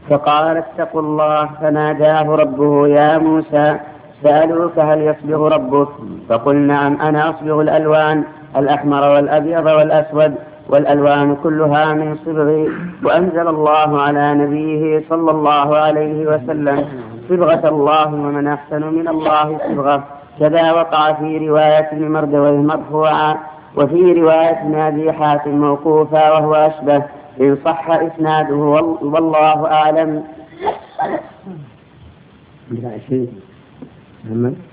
فقال اتقوا الله. فناداه ربه يا موسى سألوك هل يصبغ ربك؟ فقل نعم أنا أصبغ الألوان. الأحمر والأبيض والأسود والألوان كلها من صبغي وأنزل الله على نبيه صلى الله عليه وسلم صبغة الله ومن أحسن من الله صبغة. كذا وقع في رواية ابن مردويه مرفوعا وفي رواية أبي حاتم موقوفا وهو أشبه. إن صح إسناده والله أعلم.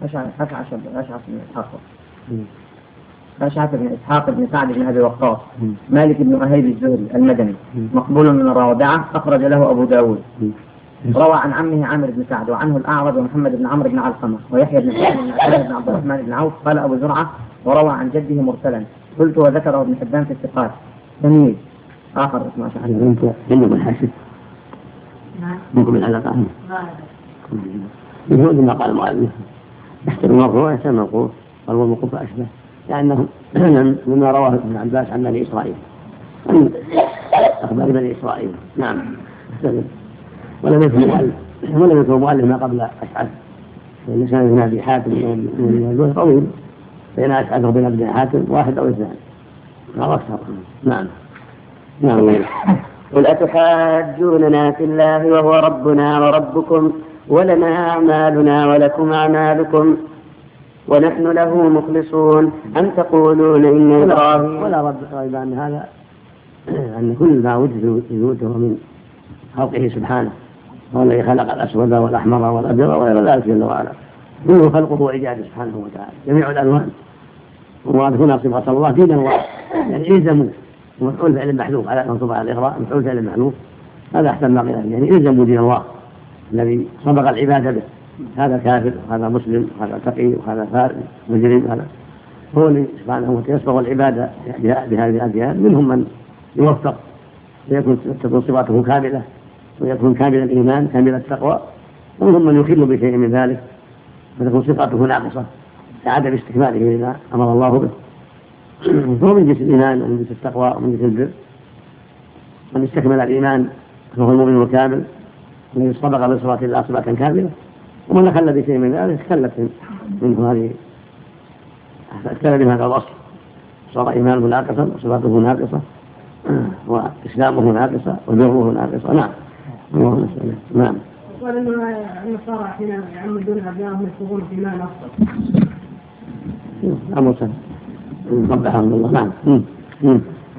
أشعث أشعث إسحاق أشعث بن إسحاق بن سعد بن أبي وقاص مالك بن أهيب الزهري المدني مقبول من الرابعة أخرج له أبو داود. روى عن عمه عامر بن سعد وعنه الأعرج ومحمد بن عمرو بن علقمة ويحيى بن سعد بن عبد الرحمن بن عوف قال أبو زرعة وروى عن جده مرسلا قلت وذكره ابن حبان في الثقات. تمييز آخر اسمه أشعث أنت عندكم الحاسب نعم. منكم العلاقة ما مثل ما قال المؤلف يحتمل المرفوع ويحتمل الموقوف قال والموقوف أشبه لأنه مما رواه ابن عباس عن بني إسرائيل. أخبار بني إسرائيل. نعم. ولم يكن مؤلف. ولم يكن مؤلف ما قبل أشعث. لسان ابن أبي حاتم من طويل. بين أشعث وبين ابن حاتم واحد أو اثنان. أو أكثر نعم. نعم. قل أتحاجوننا في الله وهو ربنا وربكم ولنا أعمالنا ولكم أعمالكم ونحن له مخلصون. أم تقولون إن إبراهيم ولا رد ريب أن هذا أن كل ما وجد وجوده من خلقه سبحانه. هو الذي خلق الأسود والأحمر والأبيض وغير ذلك جل وعلا. كله خلقه وإيجاده سبحانه وتعالى. جميع الألوان. ومراد هنا صفة الله دين الله يعني إلزموا. ومفعول فعل محذوف. على منصوب على الإغراء مفعول فعل محذوف. هذا أحسن ما قيل يعني إلزموا دين الله. الذي سبق العبادة به. هذا كافر وهذا مسلم وهذا تقي وهذا فارس مجرم هذا. هو اللي سبحانه وتعالى يسبق العبادة بهذه الأديان منهم من يوفق ويكون تكون صفاته كاملة ويكون كامل الإيمان كامل التقوى ومنهم من يخل بشيء من ذلك فتكون صفاته ناقصة لعدم استكماله لما أمر الله به. فهو من جنس الإيمان ومن جنس التقوى ومن جنس البر. من استكمل الإيمان فهو المؤمن الكامل الذي صدق بصفات الله صفة كاملة. ومن خل بشيء من ذلك خلت منه هذه اختل من هذا الوصف صار إيمانه ناقصا وصفاته ناقصة وإسلامه ناقصة وبره ناقصة نعم. نعم. قال إنه النصارى حين يعمدون ابنائهم يصبغون في ماء. أمر سهل وضحهم الله نعم.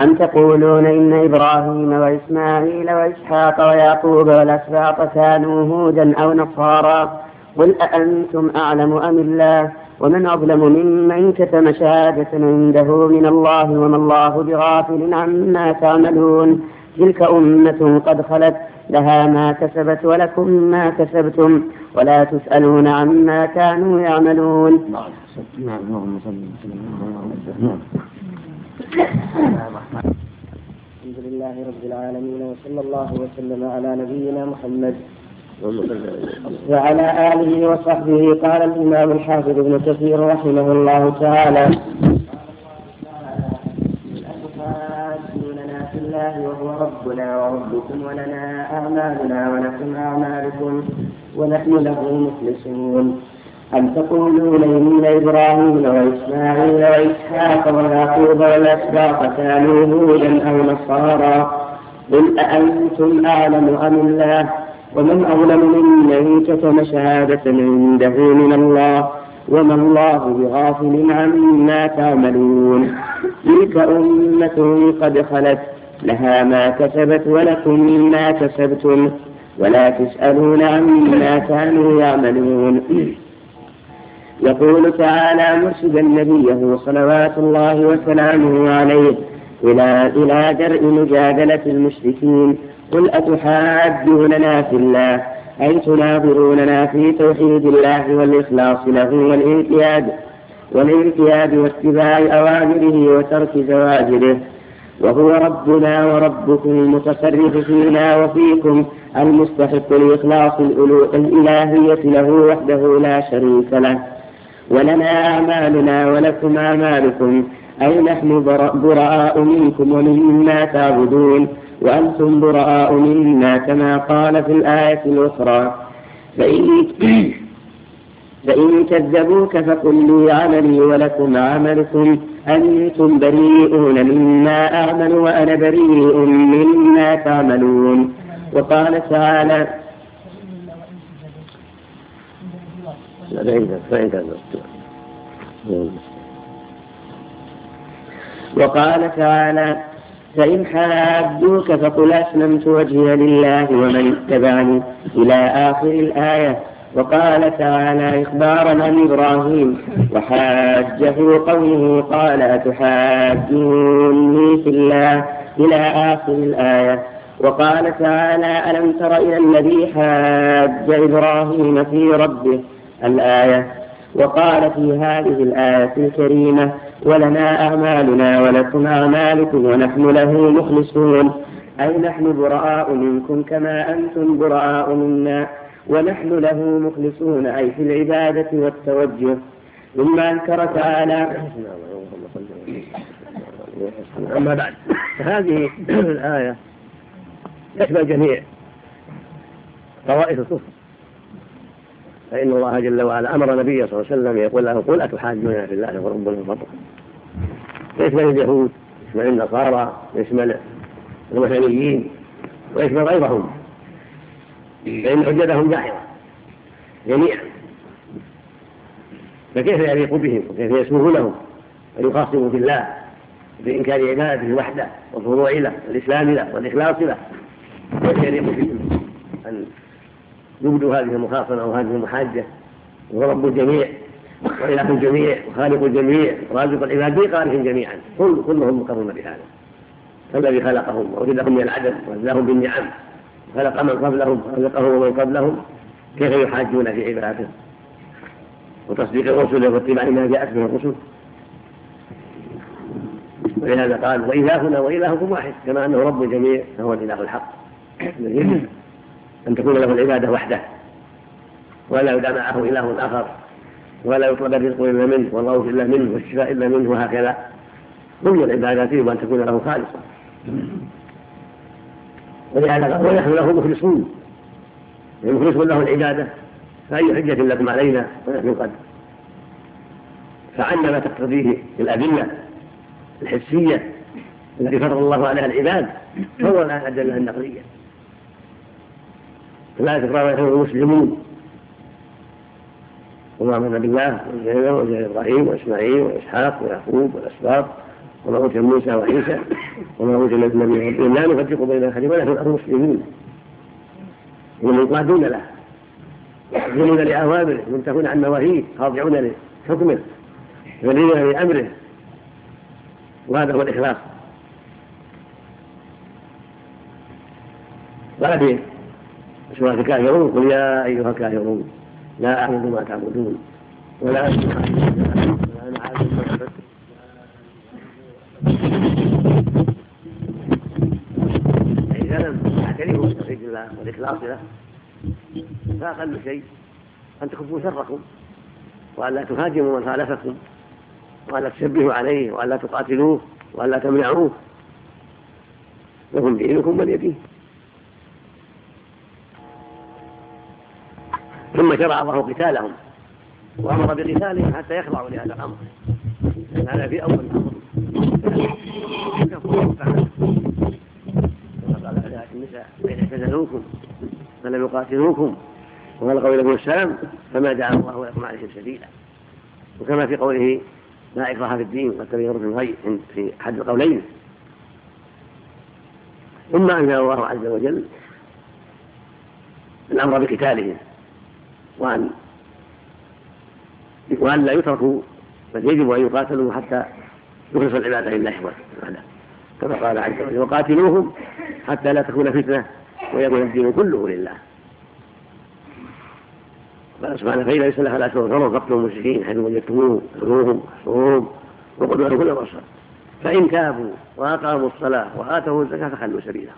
أم تقولون إن إبراهيم وإسماعيل وإسحاق ويعقوب والأسباط كانوا هودا أو نصارى قل أأنتم أعلم أم الله ومن أظلم ممن كتم شهادة عنده من الله وما الله بغافل عما تعملون تلك أمة قد خلت لها ما كسبت ولكم ما كسبتم ولا تسألون عما كانوا يعملون. الحمد لله رب العالمين وصلى الله وسلم على نبينا محمد وعلى آله وصحبه قال الإمام الحافظ ابن كثير رحمه الله تعالى. الله وهو ربنا وربكم ولنا أعمالنا ولكم أعمالكم ونحن له مخلصون. أم تقولون إن إبراهيم وإسماعيل وإسحاق ويعقوب والأسباط كانوا هودا أو نصارى قل أأنتم أعلم أم الله؟ ومن أظلم ممن كتم شهادة عنده من الله وما الله بغافل عما تعملون. تلك أمة قد خلت لها ما كسبت ولكم ما كسبتم ولا تسألون عما كانوا يعملون. يقول تعالى مرشدا نبيه صلوات الله وسلامه عليه إلى إلى درء مجادلة المشركين قل أتحاجوننا في الله أي تناظروننا في توحيد الله والإخلاص له والانقياد والانقياد واتباع أوامره وترك زواجره وهو ربنا وربكم المتصرف فينا وفيكم المستحق لإخلاص الإلهية له وحده لا شريك له ولنا أعمالنا ولكم أعمالكم أي نحن براء منكم ومما تعبدون وأنتم براء منا كما قال في الآية الأخرى. فإن فإن كذبوك فقل لي عملي ولكم عملكم. أنتم بريئون مما أعمل وأنا بريء مما تعملون. وقال تعالى وقال تعالى فإن حاجوك فقل أسلمت وجهي لله ومن اتبعني إلى آخر الآية. وقال تعالى إخبارا عن إبراهيم وحاجه قومه قال أتحاجوني في الله إلى آخر الآية. وقال تعالى ألم تر إلى الذي حاج إبراهيم في ربه؟ الآية. وقال في هذه الآية الكريمة ولنا أعمالنا ولكم أعمالكم ونحن له مخلصون. أي نحن براء منكم كما أنتم براء منا. ونحن له مخلصون. أي في العبادة والتوجه. ثم أنكر تعالى. أما بعد. هذه الآية تشمل جميع طوائف الكفر. فإن الله جل وعلا أمر نبيه صلى الله عليه وسلم يقول له قل أتحاجون في الله وربنا الفضل يشمل اليهود؟ يشمل النصارى يشمل الوثنيين ويشمل غيرهم. فإن حجتهم داحضة جميعا. فكيف يليق بهم؟ وكيف يسمح لهم؟ أن يخاصموا بالله بإنكار عبادته وحده والخضوع له والإسلام له والإخلاص له؟ كيف يليق بهم؟ أن يبدوا هذه المخاصمة أو هذه المحاجة. وهو رب الجميع وإله الجميع وخالق الجميع ورازق العباد بإقرارهم جميعا. كل كلهم مقرون بهذا. الذي خلقهم ووجدهم من العدم وزدهم بالنعم. خلق من قبلهم ورزقهم ومن قبلهم. كيف يحاجون في عباده وتصديق الرسل واتباع ما جاءت به الرسل. ولهذا قال وإلهنا وإلهكم واحد كما أنه رب الجميع فهو الإله الحق. أن تكون له العبادة وحده. ولا يدعى معه إله آخر. ولا يطلب الرزق إلا منه والغوث إلا منه والشفاء إلا منه وهكذا. كل العبادات يجب أن تكون له خالصة ونحن له مخلصون. مخلصون له العبادة. فأي حجة لكم علينا؟ ونحن قد فعلنا ما تقتضيه الأدلة الحسية التي فرض الله عليها العباد. فهو الآن الأدلة النقلية لا تكرار نحن المسلمون. وما امن بالله وزيد إبراهيم وإسماعيل وإسحاق ويعقوب والأسباط. وما أوتي موسى وعيسى. وما أوتي النبي من لا نفرق بين أحد ونحن المسلمين. ومنقادون له. يحكمون لأوامره. منتهون عن نواهيه خاضعون لحكمه. ذليلون لأمره. وهذا هو الإخلاص. قال سورة الكافرون قل يا أيها الكافرون لا أعبد ما تعبدون ولا أنتم ولا أنا ما عبدتم إذا لم تعترفوا بتوحيد الله والإخلاص له. فأقل شيء أن تخفوا شركم وأن لا تهاجموا من خالفكم وأن لا تشبهوا عليه وأن لا تقاتلوه وأن لا تمنعوه لكم دينكم ولي ثم شرع الله قتالهم وأمر بقتالهم حتى يخضعوا لهذا الأمر. هذا في أول الأمر. كما قال على النساء فان اعتزلوكم فلم يقاتلوكم وغلقوا إليكم السلام فما جعل الله لكم عليهم سبيلا. وكما في قوله لا إكراه في الدين قد تبين الغي في أحد القولين. ثم أنزل الله عز وجل الأمر بقتالهم. وأن وأن لا يتركوا بل يجب أن يقاتلوا حتى يخلص العبادة لله وحده. كما قال عز وجل وقاتلوهم حتى لا تكون فتنة ويكون الدين كله لله. قال سبحانه فإذا ليس لها لا تغفروا فاقتلوا المشركين حيث وجدتموهم اخذوهم احصروهم وقدوا كل مرصد فإن تابوا وأقاموا الصلاة وآتوا الزكاة فخلوا سبيلهم.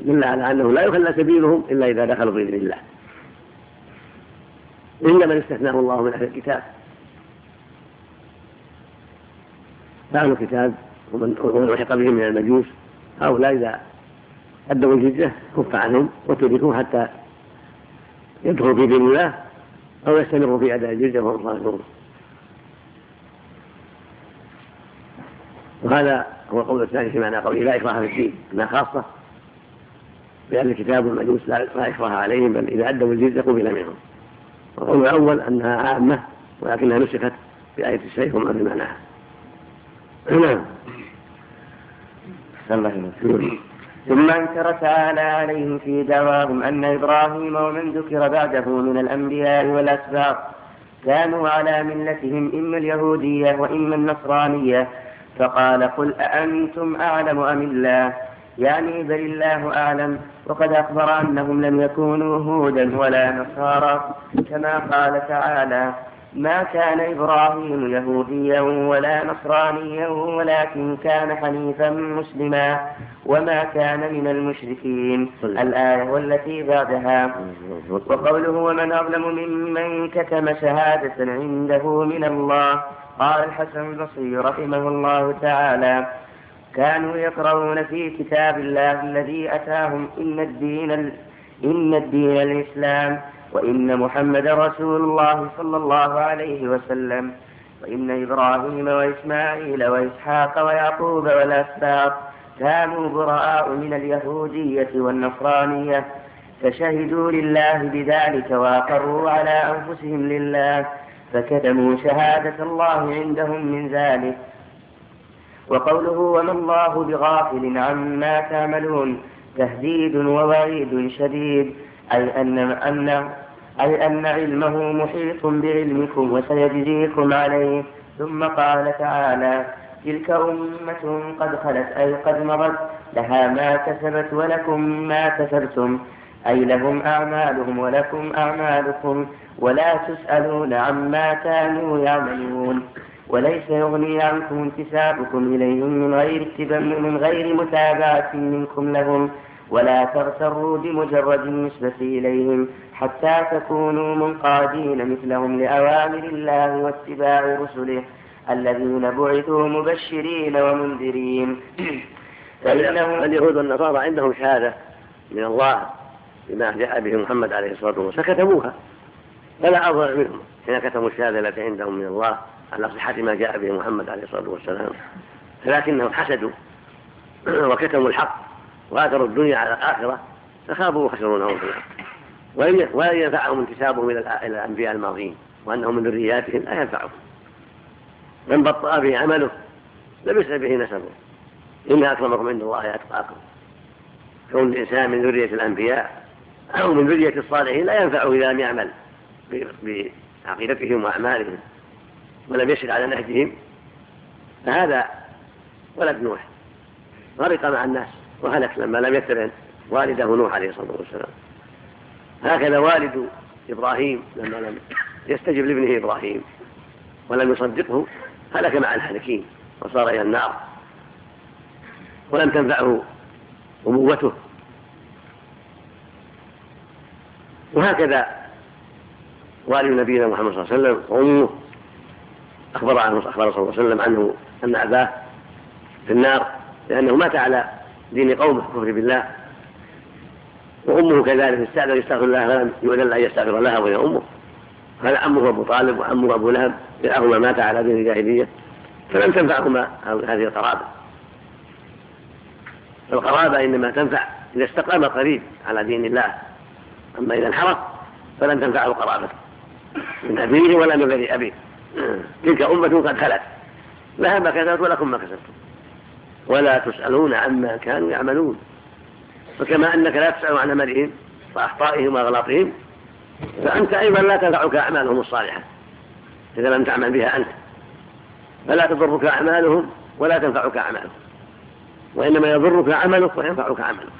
دل على أنه لا يخلى سبيلهم إلا إذا دخلوا بإذن الله. إلا من استثناه الله من أهل الكتاب. فأهل الكتاب ومن ألحق بهم من المجوس هؤلاء إذا أدوا الجزية كف عنهم وتركوا حتى يدخلوا في دين الله أو يستمروا في أداء الجزية وهم صادقون وهذا هو القول الثاني في معنى قوله لا إكراه في الدين أنها خاصة بأهل الكتاب والمجوس لا إكراه عليهم بل إذا أدوا الجزية قبل منهم. والقول الأول أنها عامة ولكنها نسخت بآية السيف وما في معناها. نعم. ثم انكر تعالى عليهم في دعواهم أن إبراهيم ومن ذكر بعده من الأنبياء والأسباط كانوا على ملتهم إما اليهودية وإما النصرانية. فقال قل أأنتم أعلم أم الله؟ يعني بل الله أعلم وقد أخبر أنهم لم يكونوا هودا ولا نصارى كما قال تعالى ما كان إبراهيم يهوديا ولا نصرانيا ولكن كان حنيفا مسلما وما كان من المشركين. الآية والتي بعدها. وقوله ومن أظلم ممن كتم شهادة عنده من الله. قال الحسن البصري رحمه الله تعالى كانوا يقرؤون في كتاب الله الذي أتاهم إن الدين إن الدين الإسلام وإن محمد رسول الله صلى الله عليه وسلم وإن إبراهيم وإسماعيل وإسحاق ويعقوب والأسباط كانوا براء من اليهودية والنصرانية فشهدوا لله بذلك وأقروا على أنفسهم لله فكتموا شهادة الله عندهم من ذلك وقوله وما الله بغافل عما تعملون تهديد ووعيد شديد أي أن أن أي أن علمه محيط بعلمكم وسيجزيكم عليه. ثم قال تعالى تلك أمة قد خلت أي قد مضت لها ما كسبت ولكم ما كسبتم. أي لهم أعمالهم ولكم أعمالكم ولا تسألون عما كانوا يعملون. وليس يغني عنكم انتسابكم إليهم من غير من غير متابعة منكم لهم ولا تغتروا بمجرد النسبة إليهم حتى تكونوا منقادين مثلهم لأوامر الله واتباع رسله الذين بعثوا مبشرين ومنذرين. فإنهم اليهود والنصارى عندهم شهادة من الله بما جاء به محمد عليه الصلاة والسلام؟ فكتبوها. فلا أفضل منهم. حين كتبوا الشهادة التي عندهم من الله على صحة ما جاء به محمد عليه الصلاة والسلام. لكنهم حسدوا وكتموا الحق وآثروا الدنيا على الآخرة فخابوا وخسروا نوم في الأرض. ولا ينفعهم انتسابهم إلى الأنبياء الماضيين وأنهم من ذرياتهم لا ينفعهم. من بطأ به عمله لبس به نسبه. إن أكرمكم عند الله أتقاكم. كون الإنسان من ذرية الأنبياء أو من ذرية الصالحين لا ينفعه إذا لم يعمل بعقيدتهم وأعمالهم. ولم يسر على نهجهم فهذا ولد نوح. غرق مع الناس وهلك لما لم يتبع والده نوح عليه الصلاة والسلام. هكذا والد إبراهيم لما لم يستجب لابنه إبراهيم ولم يصدقه هلك مع الهالكين وصار إلى النار. ولم تنفعه أبوته. وهكذا والد نبينا محمد صلى الله عليه وسلم وأمه أخبر عنه أخبر صلى الله عليه وسلم عنه أن أباه في النار لأنه مات على دين قومه كفر بالله. وأمه كذلك استأذن يستغفر الله فلم يؤذن أن يستغفر لها وهي أمه. هذا عمه أبو طالب وعمه أبو لهب كلاهما مات على دين الجاهلية. فلم تنفعهما هذه القرابة. القرابة إنما تنفع إذا استقام قريب على دين الله. أما إذا انحرف فلن تنفعه القرابة من أبيه ولا من غير أبيه. تلك أمة قد خلت. لها ما كسبت ولكم ما كسبتم ولا تسألون عما كانوا يعملون. فكما أنك لا تسأل عن عملهم وأخطائهم وأغلاطهم فأنت أيضا لا تنفعك أعمالهم الصالحة. إذا لم تعمل بها أنت. فلا تضرك أعمالهم ولا تنفعك أعمالهم. وإنما يضرك عملك وينفعك عملك.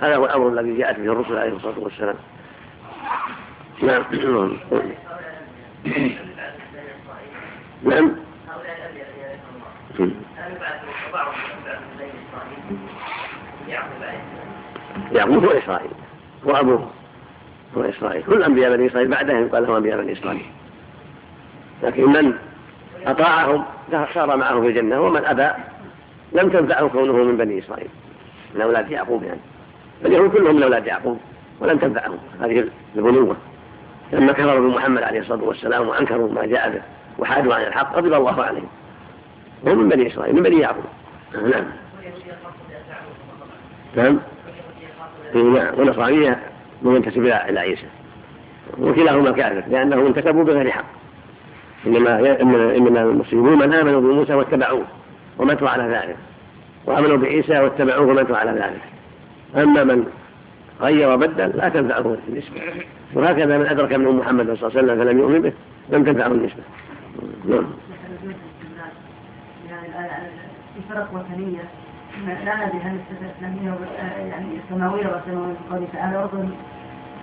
هذا هو الأمر الذي جاءت به الرسل عليه الصلاة والسلام. نعم. نعم. يعقوب هو إسرائيل. وأبوه هو إسرائيل. كل أنبياء بني إسرائيل بعدهم يقال لهم أنبياء بني إسرائيل. لكن من أطاعهم؟ صار معه في الجنة. ومن أبى؟ لم تنفعه كونه من بني إسرائيل. من أولاد يعقوب يعني. فاليهود كلهم من أولاد يعقوب. ولم تنفعهم. هذه البنوة لما كفروا بمحمد عليه الصلاة والسلام وأنكروا ما جاء به. وحادوا عن الحق غضب الله عليهم. هم من بني إسرائيل من بني يعقوب. نعم. نعم. نعم. ونصرانية منتسب إلى عيسى. وكلاهما كافر لأنهم انتسبوا بغير حق. إنما إنما المسلمون من آمنوا بموسى واتبعوه وماتوا على ذلك. وآمنوا بعيسى واتبعوه وماتوا على ذلك. أما من غير وبدل لا تنفعه النسبة. وهكذا من أدرك من محمد صلى الله عليه وسلم فلم يؤمن به لم تنفعه النسبة. نعم في فرق وثنية. لا ندري هل الإسلامية يعني السماوية والسماوية في قوله تعالى وقل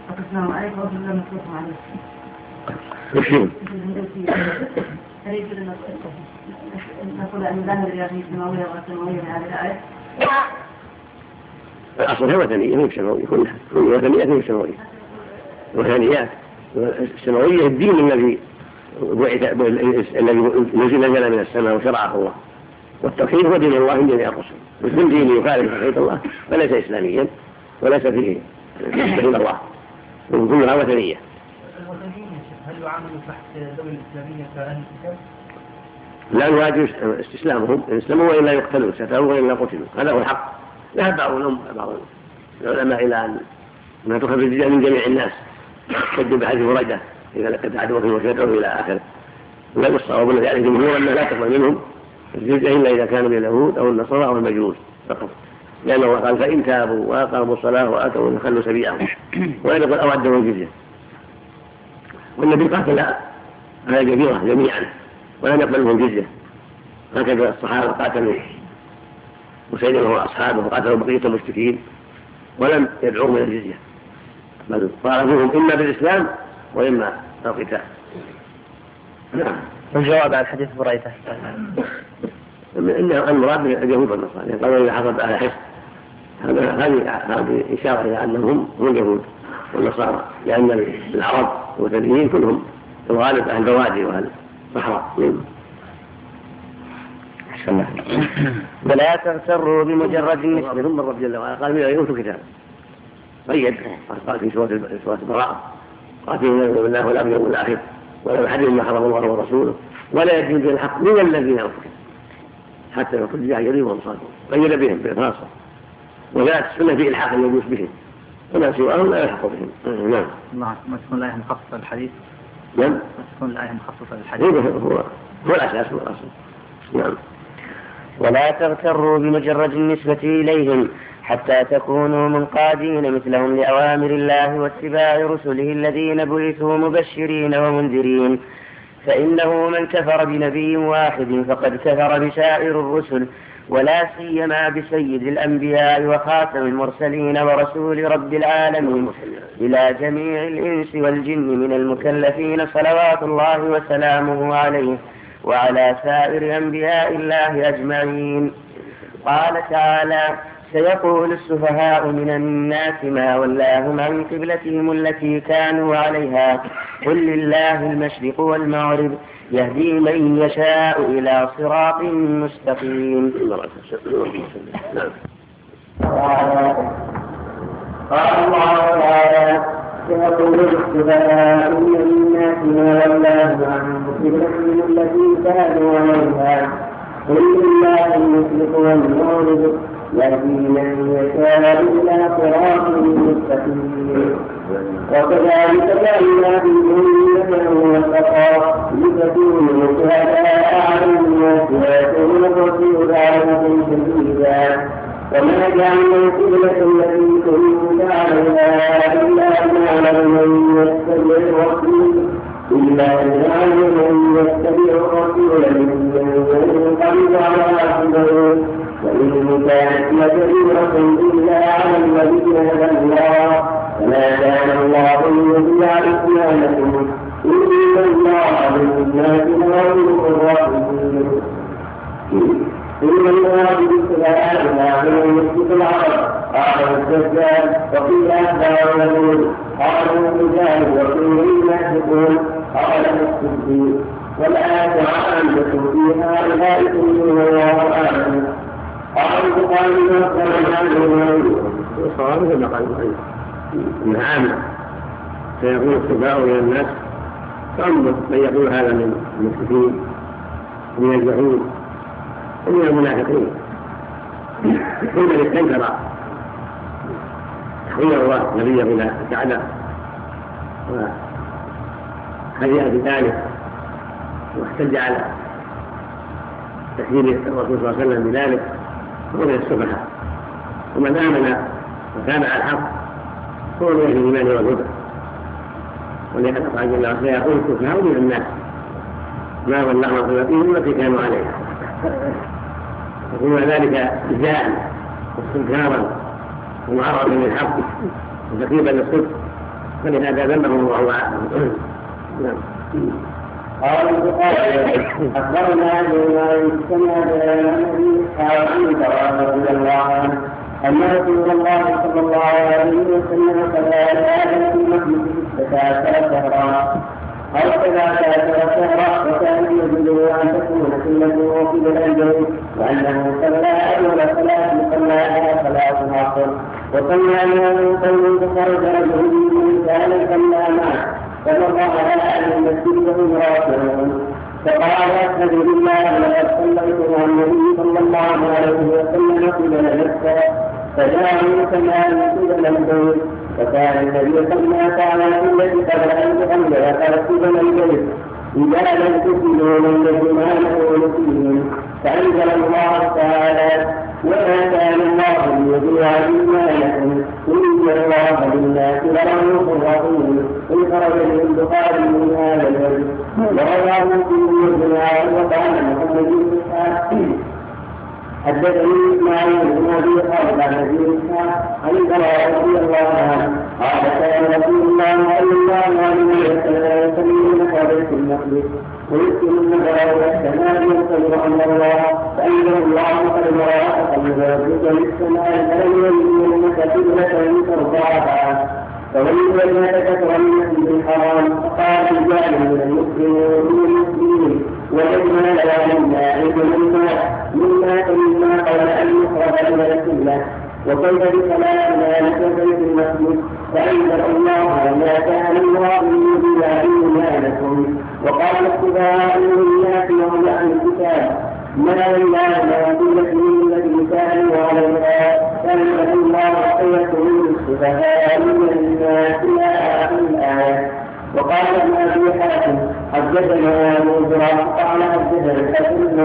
فقسناهم عليك وقل لم نقصهم عليك. هل يجوز أن نقول أن لا ندري هذه السماوية والسماوية من هذه الآية؟ الأصل هي وثنية مو سماوية كلها. كل وثنية هي سماوية وثنيات. السماوية الدين الذي بعث الذي نزل من السماء وشرعه الله. والتوحيد هو دين الله من جميع الرسل. وكل دين يخالف توحيد الله فليس اسلاميا وليس فيه دين الله. كلها وثنية. هل يعامل تحت ذوي الإسلامية كأهل الكتاب؟ لا الواجب استسلامهم إن اسلموا وإلا يقتلوا ستروا وإلا قتلوا. هذا هو الحق. ذهب بعض بعض العلماء إلى أن انها تخرج من جميع الناس. شد بحديث بريده اذا لقد عدوكم وتدعو إلى آخره. ولكن الصواب الذي عليه الجمهور انه لا تقبل منهم الجزء إلا إذا كانوا من اليهود أو النصارى أو المجوس فقط. لأن الله قال فإن تابوا وأقاموا الصلاة وآتوا فخلوا سبيلهم وإن يقول أو ادوا الجزية. والنبي قاتل على الجزيرة جميعا. ولم يقبل منهم الجزية. هكذا الصحابة قاتلوا. وسيدنا واصحابه وقاتلوا بقية المشركين. ولم يدعوا من الجزية. بل طالبوهم إما بالإسلام القتال نعم. الجواب على حديث بريدة. انه المراد اليهود والنصارى قالوا اذا حصل أهل حس هذه هذه إشارة إلى أنهم هم اليهود والنصارى لأن العرب والوثنيين كلهم الغالب أهل بوادي وأهل صحراء. ولا تغتروا بمجرد النسبة ثم الرب جل وعلا. قال من اوتوا كتاب قيد قال في سورة سورة قاتلوا بالله والامر والاخر ولا يحرم ما حرم الله ورسوله ولا يدين به الحق من الذين اوتوا حتى يكون جاهلين وهم صادقون قيد بهم خاصه وجاءت السنة في إلحاق الموجود بهم. فما سواهم لا يحق بهم. نعم. نعم. ما تكون الآية مخصصة للحديث نعم. ما تكون الآية مخصصة للحديث هو هو هو الأساس هو الأصل نعم. ولا تغتروا بمجرد النسبة إليهم. حتى تكونوا منقادين مثلهم لأوامر الله واتباع رسله الذين بعثوا مبشرين ومنذرين. فإنه من كفر بنبي واحد فقد كفر بسائر الرسل ولا سيما بسيد الأنبياء وخاتم المرسلين ورسول رب العالمين. إلى جميع الإنس والجن من المكلفين صلوات الله وسلامه عليه وعلى سائر أنبياء الله أجمعين. قال تعالى سيقول السفهاء من الناس ما ولاهم عن قبلتهم التي كانوا عليها. قل لله المشرق والمغرب يهدي من يشاء إلى صراط مستقيم. قال الله تعالى سيقول السفهاء من الناس ما ولاهم عن قبلتهم التي كانوا عليها. قل لله المشرق والمغرب يهدي من يشاء إلى صراط مستقيم وكذلك جعلنا في أمة وسطا لتكونوا شهداء على الناس ويكون الرسول عليكم شهيدا وما جعلنا القبلة التي كنت عليها إلا نعلم من يتبع الرسول إلا نعلم من يتبع الرسول ممن ينقلب على عقبه وإن كانت لكبيرة إلا على الذين هدى الله فما كان الله ليضيع إسلامكم إن الله بالناس لرؤوف رحيم إن الله بالسلام من يسكت العرب قال الدجال وقيل أتباع يقول قال الرجال وقيل المنافقون قال الصديق والآية عامة في هؤلاء كلهم والله أعلم قال البخاري والصواب مثل ما قال البخاري انها عامه سيكون السباع إلى الناس. فانظر من يقول هذا من المسلمين ومن اليهود. ومن المنافقين. حين استنكر تحويل الله نبيه إلى الكعبه وهدأ بذلك واحتج على تكذيب الرسول صلى الله عليه وسلم بذلك. هو من السفهاء. ومن آمن وكان على الحق هو من أهل الإيمان والهدى. ولهذا قال جل وعلا يقول السفهاء من الناس ما ولاهم قبلتهم التي كانوا عليها. يكون ذلك إزاء واستنكارا ومعرضا للحق وتكذيبا للصدق. فلهذا ذمهم الله نعم. قال أخبرنا بما سمع النبي اسحاق رضي الله عنه أن رسول الله صلى الله عليه وسلم كان آدم في مسجد ستة شهرا. أو ثلاثة شهرا وكان يجوز أن تكون سنة قبل البيت وأنه صلى أول صلاة صلاها صلاة العصر وصلى من قوم فخرج رجل من كان صلى معه فمر على أهل المسجد وهم راكعون فقال أشهد بالله لقد صليت مع النبي صلى الله عليه وسلم قبل مكة فجاءوا كما قبل البيت فكان النبي صلى الله عليه وسلم قبل أن تغير قبل البيت إذا لم تكونوا من يجمعونه فيهم فأنزل الله تعالى وما كان الله ليضيع إيمانكم إن الله بالناس لرؤوف رحيم إن خرج من البخاري من هذا البيت ورواه في الجماعة وقال محمد بن حدثني إسماعيل بن أبي خالد عن أبي اسحاق عن البراء رضي الله عنه. قال كان رسول الله صلى الله عليه وسلم يسلم بيت المقدس ويسكن النظر والسماء ينتظر أمر الله فانزل الله قد براء قلب ربك للسماء فلم يجد انك قبله ترضاها. فولي وجهك شطر المسجد الحرام فقال رجال من المسلمين. وجدنا لنا مما عند مما مما مما قبل أن يخرج إلى القبله وكيف بصلاتنا نحن بيت المسجد فانزل الله وما كان الله ليضيع ايمانكم وقال اتباع للناس وهم عن الكتاب. ما لله ما من الذي كانوا عليها كان الله سيكون السفهاء حدثنا أبو زرع قال حدثنا الحسن بن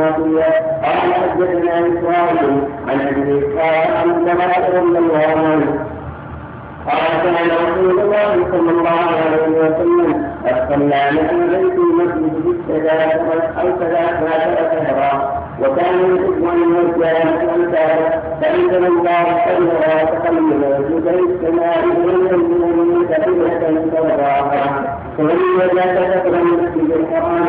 قال حدثنا اسرائيل عن أبي اسحاق عن الزهراء رضي الله عنه. قال كان رسول الله صلى الله عليه وسلم قد صلى من بيت المسجد بالثلاث أو ثلاث عشر شهرا وكان يحب أن يوجه امثاله فانزل الله خيرا تقلل وجودي السماء إلى من كثيره ترضاها فمن وجد ذكر المسجد الحرام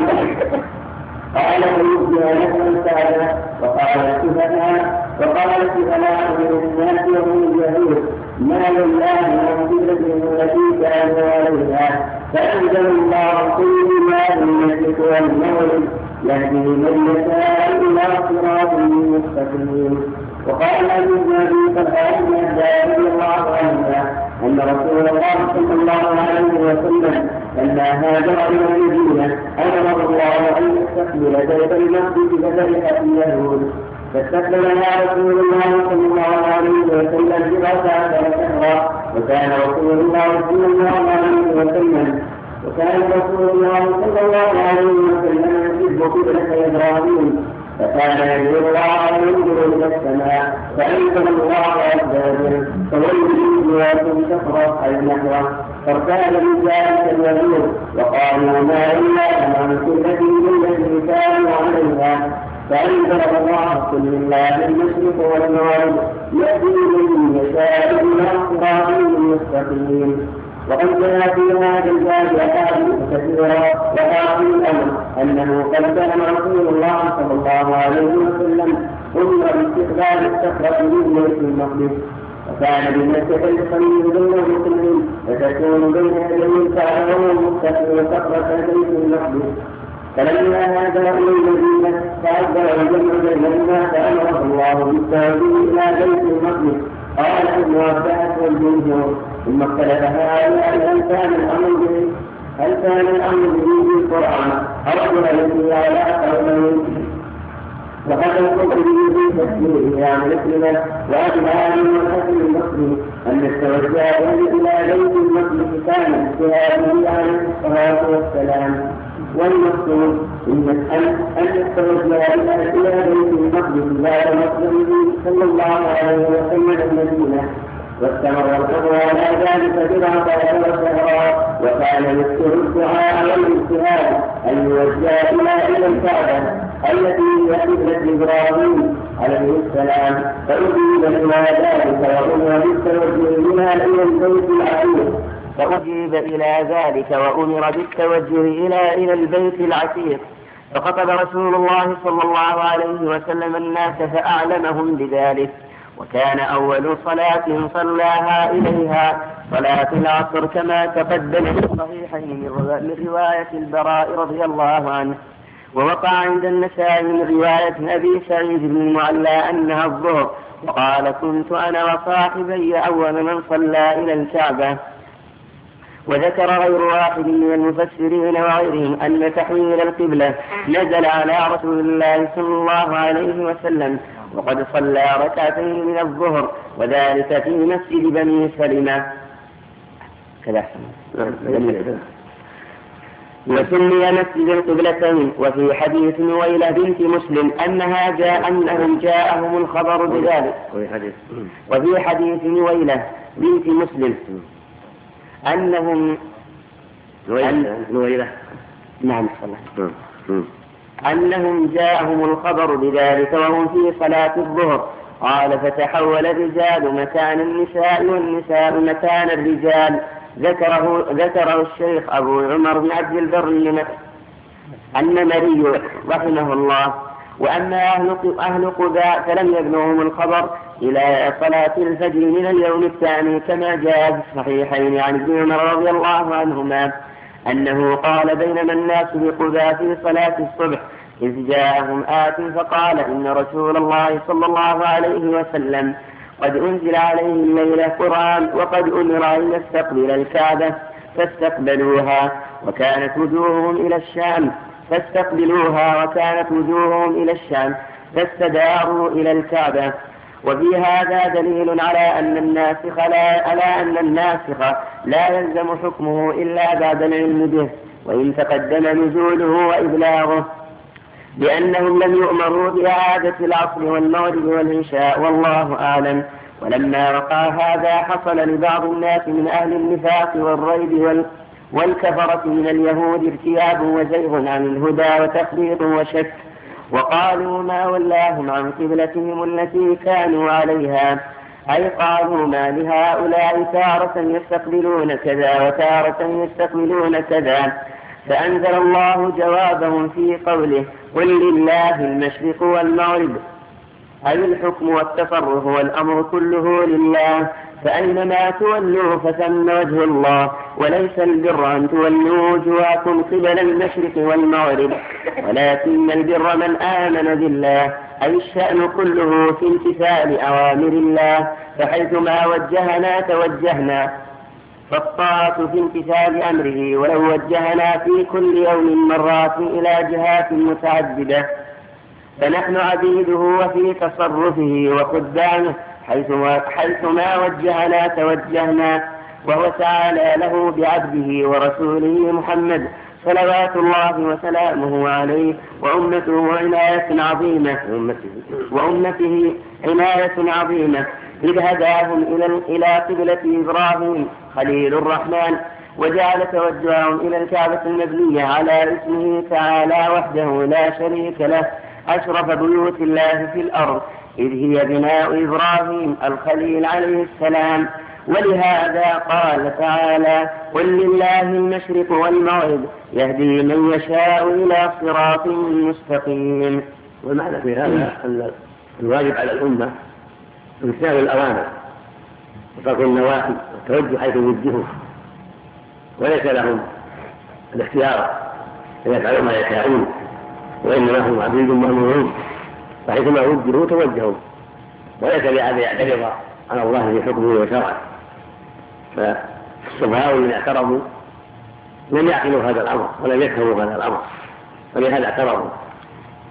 قال فيبدي له امثاله وقال السفهاء وقال السفهاء من الناس وهم اليهود ما لله من التي كانوا عليها فانزل الله كل ما الملك والمولد يهدي من يشاء إلى صراط مستقيم وقال ابي النبي قد ان رضي الله عنها أن رسول الله صلى الله عليه وسلم لما هاجر إلى المدينة امره الله أن يستقبل بيت المسجد ففرح اليهود فاستقبلها رسول الله صلى الله عليه وسلم بغزاة شهرا وكان رسول الله صلى الله عليه وسلم وكان رسول الله صلى الله عليه وسلم يحب قبلة إبراهيم. فكان يدعو الله وينظر إلى السماء فأنزل الله عز وجل فولوا وجوهكم شطر النحو فارتاد من ذلك اليهود وقالوا ما إلا أمام التي التي كانوا عليها فأنزل الله كل الله المشرق والمغرب يهدي من يشاء إلى صراط مستقيم. وقد جاء في هذا الباب احاديث كثيره وآخر الامر أنه قد كان رسول الله صلى الله عليه وسلم أمر باستقبال الصخره من بيت المقدس. وكان بمكة الخليل بين المسلمين فتكون بين يدي الكعبة ومستقبل صخرة بيت المقدس. فلما هاجر إلى المدينة تعذر الجمع بينهما فأمره الله بالتوجيه إلى بيت المقدس. قال ابن عباس والجمهور ثم اختلف هؤلاء هل كان الأمر به هل كان الأمر به في القرآن؟ أو بغيره على قولين وقد القرطبي في تفسيره عن مسلمة وأجمع من الحسن البصري أن التوجه إلى بيت المقدس كان اجتهاده عليه الصلاة والسلام. والمقصود إن ان التوجه إلى بيت المقدس بعد مسلمه صلى الله عليه وسلم المدينة. واستمر الامر على ذلك بضعة عشر شهرا وكان يذكر الدعاء والاجتهاد أن يوجه إلى إلى الكعبة التي هي قبلة إبراهيم عليه السلام. فأجيب إلى ذلك وامر بالتوجه بها إلى البيت العتيق. فأجيب إلى ذلك وأمر بالتوجه إلى إلى البيت العتيق. فخطب رسول الله صلى الله عليه وسلم الناس فأعلمهم بذلك. وكان أول صلاة صلاها إليها صلاة العصر كما تقدم في الصحيحين من رواية البراء رضي الله عنه. ووقع عند النسائي من رواية أبي سعيد بن المعلى أنها الظهر. وقال كنت أنا وصاحبي أول من صلى إلى الكعبة. وذكر غير واحد من المفسرين وغيرهم أن تحويل القبلة نزل على رسول الله صلى الله عليه وسلم. وقد صلى ركعتين من الظهر وذلك في مسجد بني سلمة. كذا. وسمي مسجد القبلتين وفي حديث نويلة بنت مسلم أنها جاء أنهم جاءهم الخبر بذلك. وفي حديث نويلة بنت مسلم أنهم نويلة. نعم صلى أنهم جاءهم الخبر بذلك وهم في صلاة الظهر. قال فتحول الرجال مكان النساء والنساء مكان الرجال. ذكره ذكره الشيخ أبو عمر بن عبد البر النمري رحمه الله. وأما أهل أهل قباء فلم يبلغهم الخبر إلى صلاة الفجر من اليوم الثاني كما جاء في الصحيحين عن ابن عمر رضي الله عنهما. أنه قال بينما الناس بقباء في صلاة الصبح إذ جاءهم آت فقال إن رسول الله صلى الله عليه وسلم قد أنزل عليه الليلة قرآن وقد أمر أن يستقبل الكعبة فاستقبلوها وكانت وجوههم إلى الشام فاستقبلوها وكانت وجوههم إلى الشام فاستداروا إلى الكعبة وفي هذا دليل على أن الناسخ لا على أن الناسخ لا يلزم حكمه إلا بعد العلم به وإن تقدم نزوله وإبلاغه لأنهم لم يؤمروا بإعادة العصر والمغرب والعشاء والله أعلم. ولما وقع هذا حصل لبعض الناس من أهل النفاق والريب وال والكفرة من اليهود ارتياب وزيغ عن الهدى وتفريط وشك. وقالوا ما ولاهم عن قبلتهم التي كانوا عليها. أي قالوا ما لهؤلاء تارة يستقبلون كذا وتارة يستقبلون كذا. فأنزل الله جوابهم في قوله قل لله المشرق والمغرب. أي الحكم والتصرف والأمر كله لله. فأينما تولوا فثم وجه الله. وليس البر أن تولوا وجوهكم قبل المشرق والمغرب ولكن البر من آمن بالله أي الشأن كله في امتثال أوامر الله فحيثما وجهنا توجهنا فالطاعة في امتثال أمره ولو وجهنا في كل يوم مرات إلى جهات متعددة فنحن عبيده وفي تصرفه وخدامه حيثما, حيثما وجهنا توجهنا وهو تعالى له بعبده ورسوله محمد صلوات الله وسلامه عليه وأمته عناية عظيمة. وأمته. عناية عظيمة. إذ هداهم إلى إلى قبلة إبراهيم خليل الرحمن وجعل توجههم إلى الكعبة المبنية على اسمه تعالى وحده لا شريك له أشرف بيوت الله في الأرض. إذ هي بناء إبراهيم الخليل عليه السلام. ولهذا قال تعالى قل لله المشرق والمغرب يهدي من يشاء إلى صراط مستقيم. والمعنى في هذا أن الواجب على الأمة امتثال الأوامر وترك النواحي والتوجه حيث وجهوا وليس لهم الاختيار أن يفعلوا ما يشاءون وإنما هم عبيد مأمورون فحيثما وجهوا توجهوا وليس لأحد يعترض على الله في حكمه وشرعه. فالسفهاء الذين اعترضوا لم يعقلوا هذا الأمر ولم يفهموا هذا الأمر. ولهذا اعترضوا.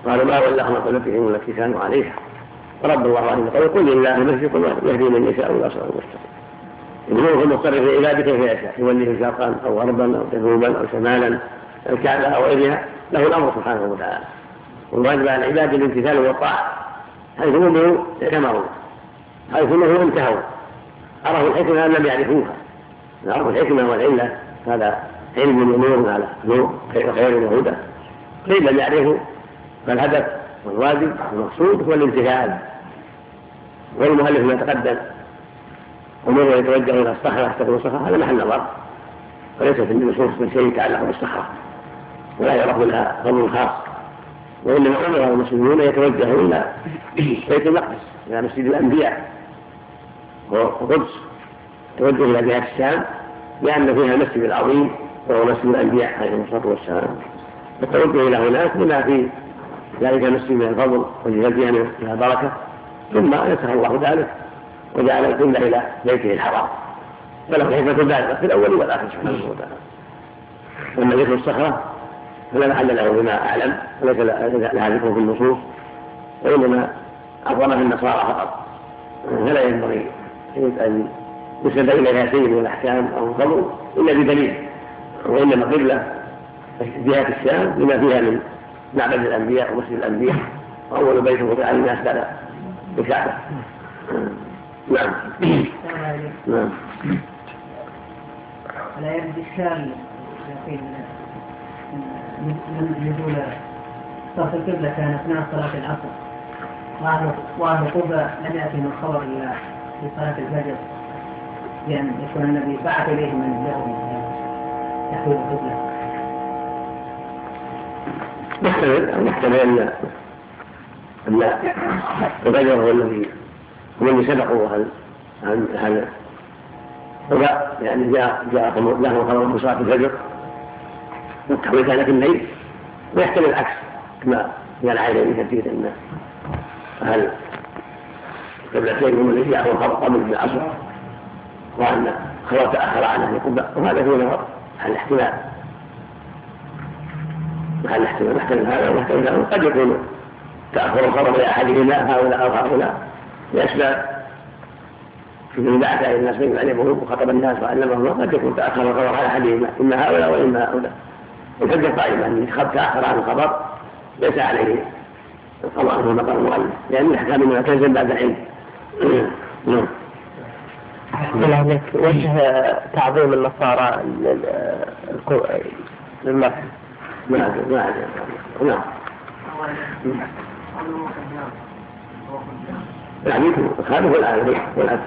قالوا ما ولاهم قبلتهم التي كانوا عليها. رب الله عليه قال قل لله المشرق يهدي من يشاء إلى صراط مستقيم يقول هو مضطر في عباده كيف يشاء يوليه شرقا أو غربا أو جنوبا أو شمالا الكعبه أو غيرها له الأمر سبحانه وتعالى. والواجب على العباد الامتثال والطاعة. حيث أمروا اعتمروا. حيث نهوا انتهوا. عرفوا الحكمة لم يعرفوها. عرفوا الحكمة والعلة هذا علم ونور على نور خير وهدى قيل لم يعرفوا فالهدف والواجب والمقصود هو الامتثال. والمؤلف ما تقدم. أمور يتوجه إلى الصخره يحتفظ الصخره هذا محل نظر. وليس في النصوص من شيء يتعلق بالصخره ولا يعرف لها فضل خاص. وإنما أمر المسلمون يتوجهوا إلى بيت المقدس إلى مسجد الأنبياء. والقدس توجه إلى جهه الشام لأن فيها المسجد العظيم وهو مسجد الأنبياء عليهم الصلاة والسلام. فالتوجه إلى هناك بما في ذلك مسجد من الفضل ولجلدها من البركة ثم نسخ الله ذلك وجعل القبله إلى بيته الحرام. فله حكمة بالغه في الأول والآخر سبحانه وتعالى. أما ذكر الصخرة فلا محل له بما أعلم وليس لها ذكر في النصوص وإنما عظم في النصارى فقط. فلا ينبغي أن يسند اليها شيء من الأحكام أو الفضل إلا بدليل وإنما قبلة جهة الشام لما فيها من معبد الأنبياء ومسجد الأنبياء وأول بيت وضع للناس بعد الكعبة. نعم. نعم. على يد الشام نزول صرف القبلة كان أثناء صلاة العصر. وأهل قبة لم يأتهم الخبر إلا في صلاة الفجر لأن يكون النبي بعث إليهم من يهودي يحوي القبلة محتمل محتمل ان أن الغجر هو الذي هو الذي سبقوا عن عن هذا. ولا يعني جاء جاء له خبر من صلاه الفجر والتحويل كان في الليل ويحتمل العكس كما قال عائلة كثير ان أهل قبلتين الذي جاءهم خبر قبل العصر وأن خبر تاخر عن أهل القبه وهذا فيه نظر. على الاحتمال محل احتمال؟ محتمل هذا ومحتمل هذا. قد يكون تأخر الخبر لأحدهما هؤلاء أو هؤلاء. لأسباب. في من بعث إلى الناس من يعلمهم وخطب الناس وعلمهم قد يكون تأخر الخبر على أحدهما. إما هؤلاء وإما هؤلاء. الحجة قائمة أن تأخر عن الخبر ليس عليه. القضاء هو مقام المؤلف لأن الأحكام إنما بعد العلم. نعم. لك وجه تعظيم النصارى للمسح نعم نعم يمكن خالف الآن والآن.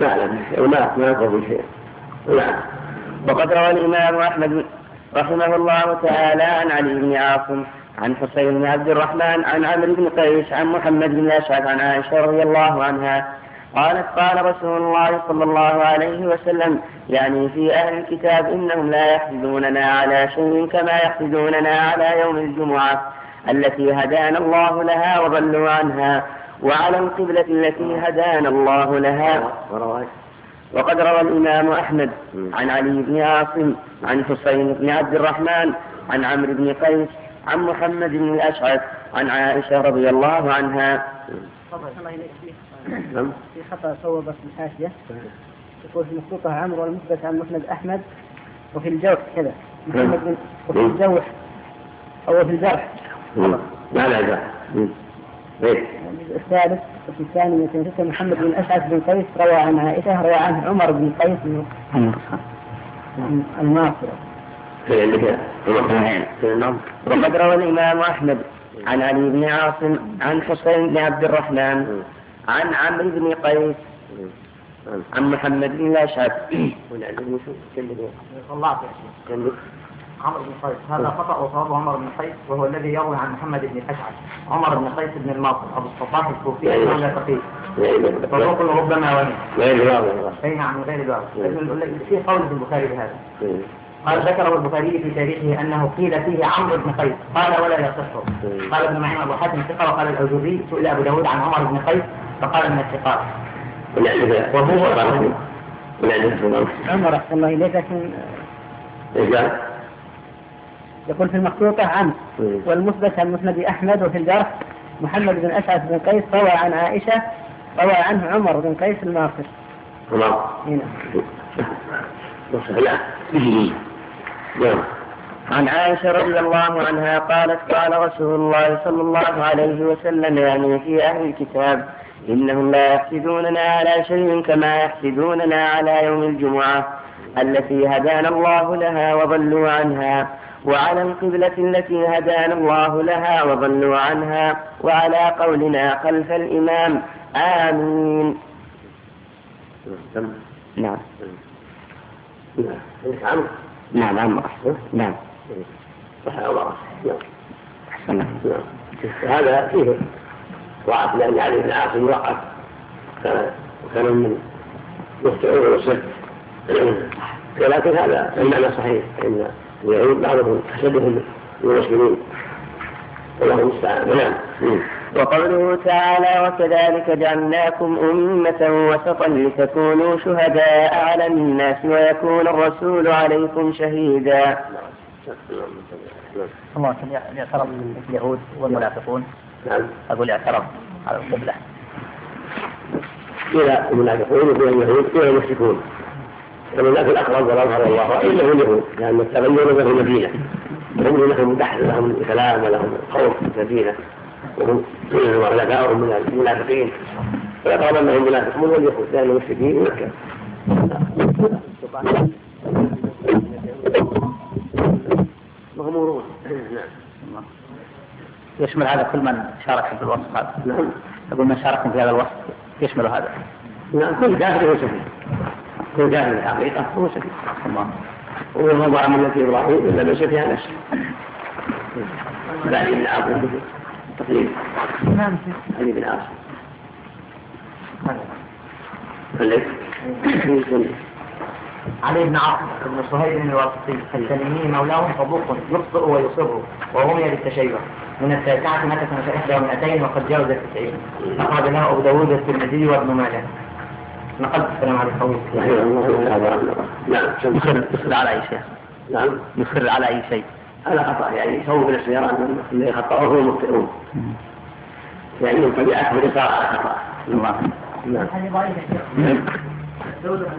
لا لا ما ما يقول شيء. نعم وقد روى الإمام أحمد رحمه الله تعالى عن علي بن عاصم عن حسين بن عبد الرحمن عن عمرو بن قيس عن محمد بن الأشعث عن عائشة رضي الله عنها قالت قال رسول الله صلى الله عليه وسلم يعني في أهل الكتاب إنهم لا يحسدوننا على شيء كما يحسدوننا على يوم الجمعة التي هدانا الله لها وضلوا عنها وعلى القبلة التي هدانا الله لها. وقد روى الإمام أحمد عن علي بن عاصم عن حسين بن عبد الرحمن عن عمرو بن قيس عن محمد بن الأشعث عن عائشة رضي الله عنها. نعم. في خطأ صوب في الحاشية. يقول في مخطوطة عمرو والمثبت عن مسند أحمد وفي الجوح كذا. محمد بن وفي الجوح. أو في الجرح. لا لا لا الثالث وفي الثاني من محمد بن أشعث بن قيس روى عن عائشة روى عنه عمر بن قيس بن الناصر وقد روى الإمام أحمد عن علي بن عاصم عن حسين بن عبد الرحمن عن عمرو بن قيس عن محمد بن الأشعث عمرو بن قيس هذا خطأ وصواب عمر بن قيس وهو الذي يروي عن محمد بن الأشعث عمر بن قيس بن الماطر أبو الصباح الكوفي أنه لا تقيس فنقول ربما وهم أي نعم من غير الواو في قول في البخاري بهذا. قال ذكره البخاري في تاريخه أنه قيل فيه عمرو بن قيس. قال ولا يصح. قال ابن معين أبو حاتم ثقة وقال الأوزري سئل أبو داود عن عمر بن قيس فقال من الثقات وهو عمر احسن الله اليك لكن يقول في المخطوطة عن والمثبت عن مسند أحمد وفي الجرح محمد بن أسعد بن قيس روى عن عائشة روى عنه عمر بن قيس الماقر. نعم نعم. عن عائشة رضي الله عنها قالت قال رسول الله صلى الله عليه وسلم يعني في أهل الكتاب إنهم لا يحسدوننا على شيء كما يحسدوننا على يوم الجمعة التي هدانا الله لها وضلوا عنها وعلى القبلة التي هدانا الله لها وضلوا عنها وعلى قولنا خلف الإمام. آمين. نعم. نعم. نعم نعم نعم. نعم هذا فيه ضعف لأن علي بن عاصم وقف كان من يخطئون ويصف ولكن هذا المعنى صحيح إن اليهود بعضهم حسبهم المسلمين. والله المستعان نعم وقوله تعالى وكذلك جعلناكم أمة وسطا لتكونوا شهداء على الناس ويكون الرسول عليكم شهيدا. الله اعترف اليهود والمنافقون. نعم. أقول اعترف على القبلة. إلى المنافقون وإلى اليهود إلى المشركون. والمنافق الأقرب والأظهر والله إنه اليهود لأن التغير في المدينة. هم لهم بحث لهم كلام ولهم خوف في المدينة وهم وخلفاؤهم من المنافقين. ويقال أنهم منافقون واليهود لأن المشركين مكة. مغمورون. نعم. يشمل هذا كل من شارك في الوصف هذا. نعم. يقول من شارك في هذا الوصف يشمل هذا. نعم كل كافر هو سفيه كل كافر الحقيقة هو الله. وما ضاع ملة إبراهيم إلا من سفيها نفسه بعد ابن عاصم تقريبا نعم. علي بن عاصم علي بن عاصم بن صهيب الواسطي التميمي مولاه صدوق يخطئ ويصر ورمي بالتشيع من التاسعة مات سنة إحدى ومئتين وقد جاوز التسعين. أخرج له أبو داوود والترمذي وابن ماجه. نقلت السلام على القوي نعم يصر على أي شيء؟ نعم. يصر على أي شيء؟ على خطأ يعني سووا من السيارات اللي خطأوه هم مخطئون يعني من طبيعته الإصرار على خطأ. الله. نعم. زوجها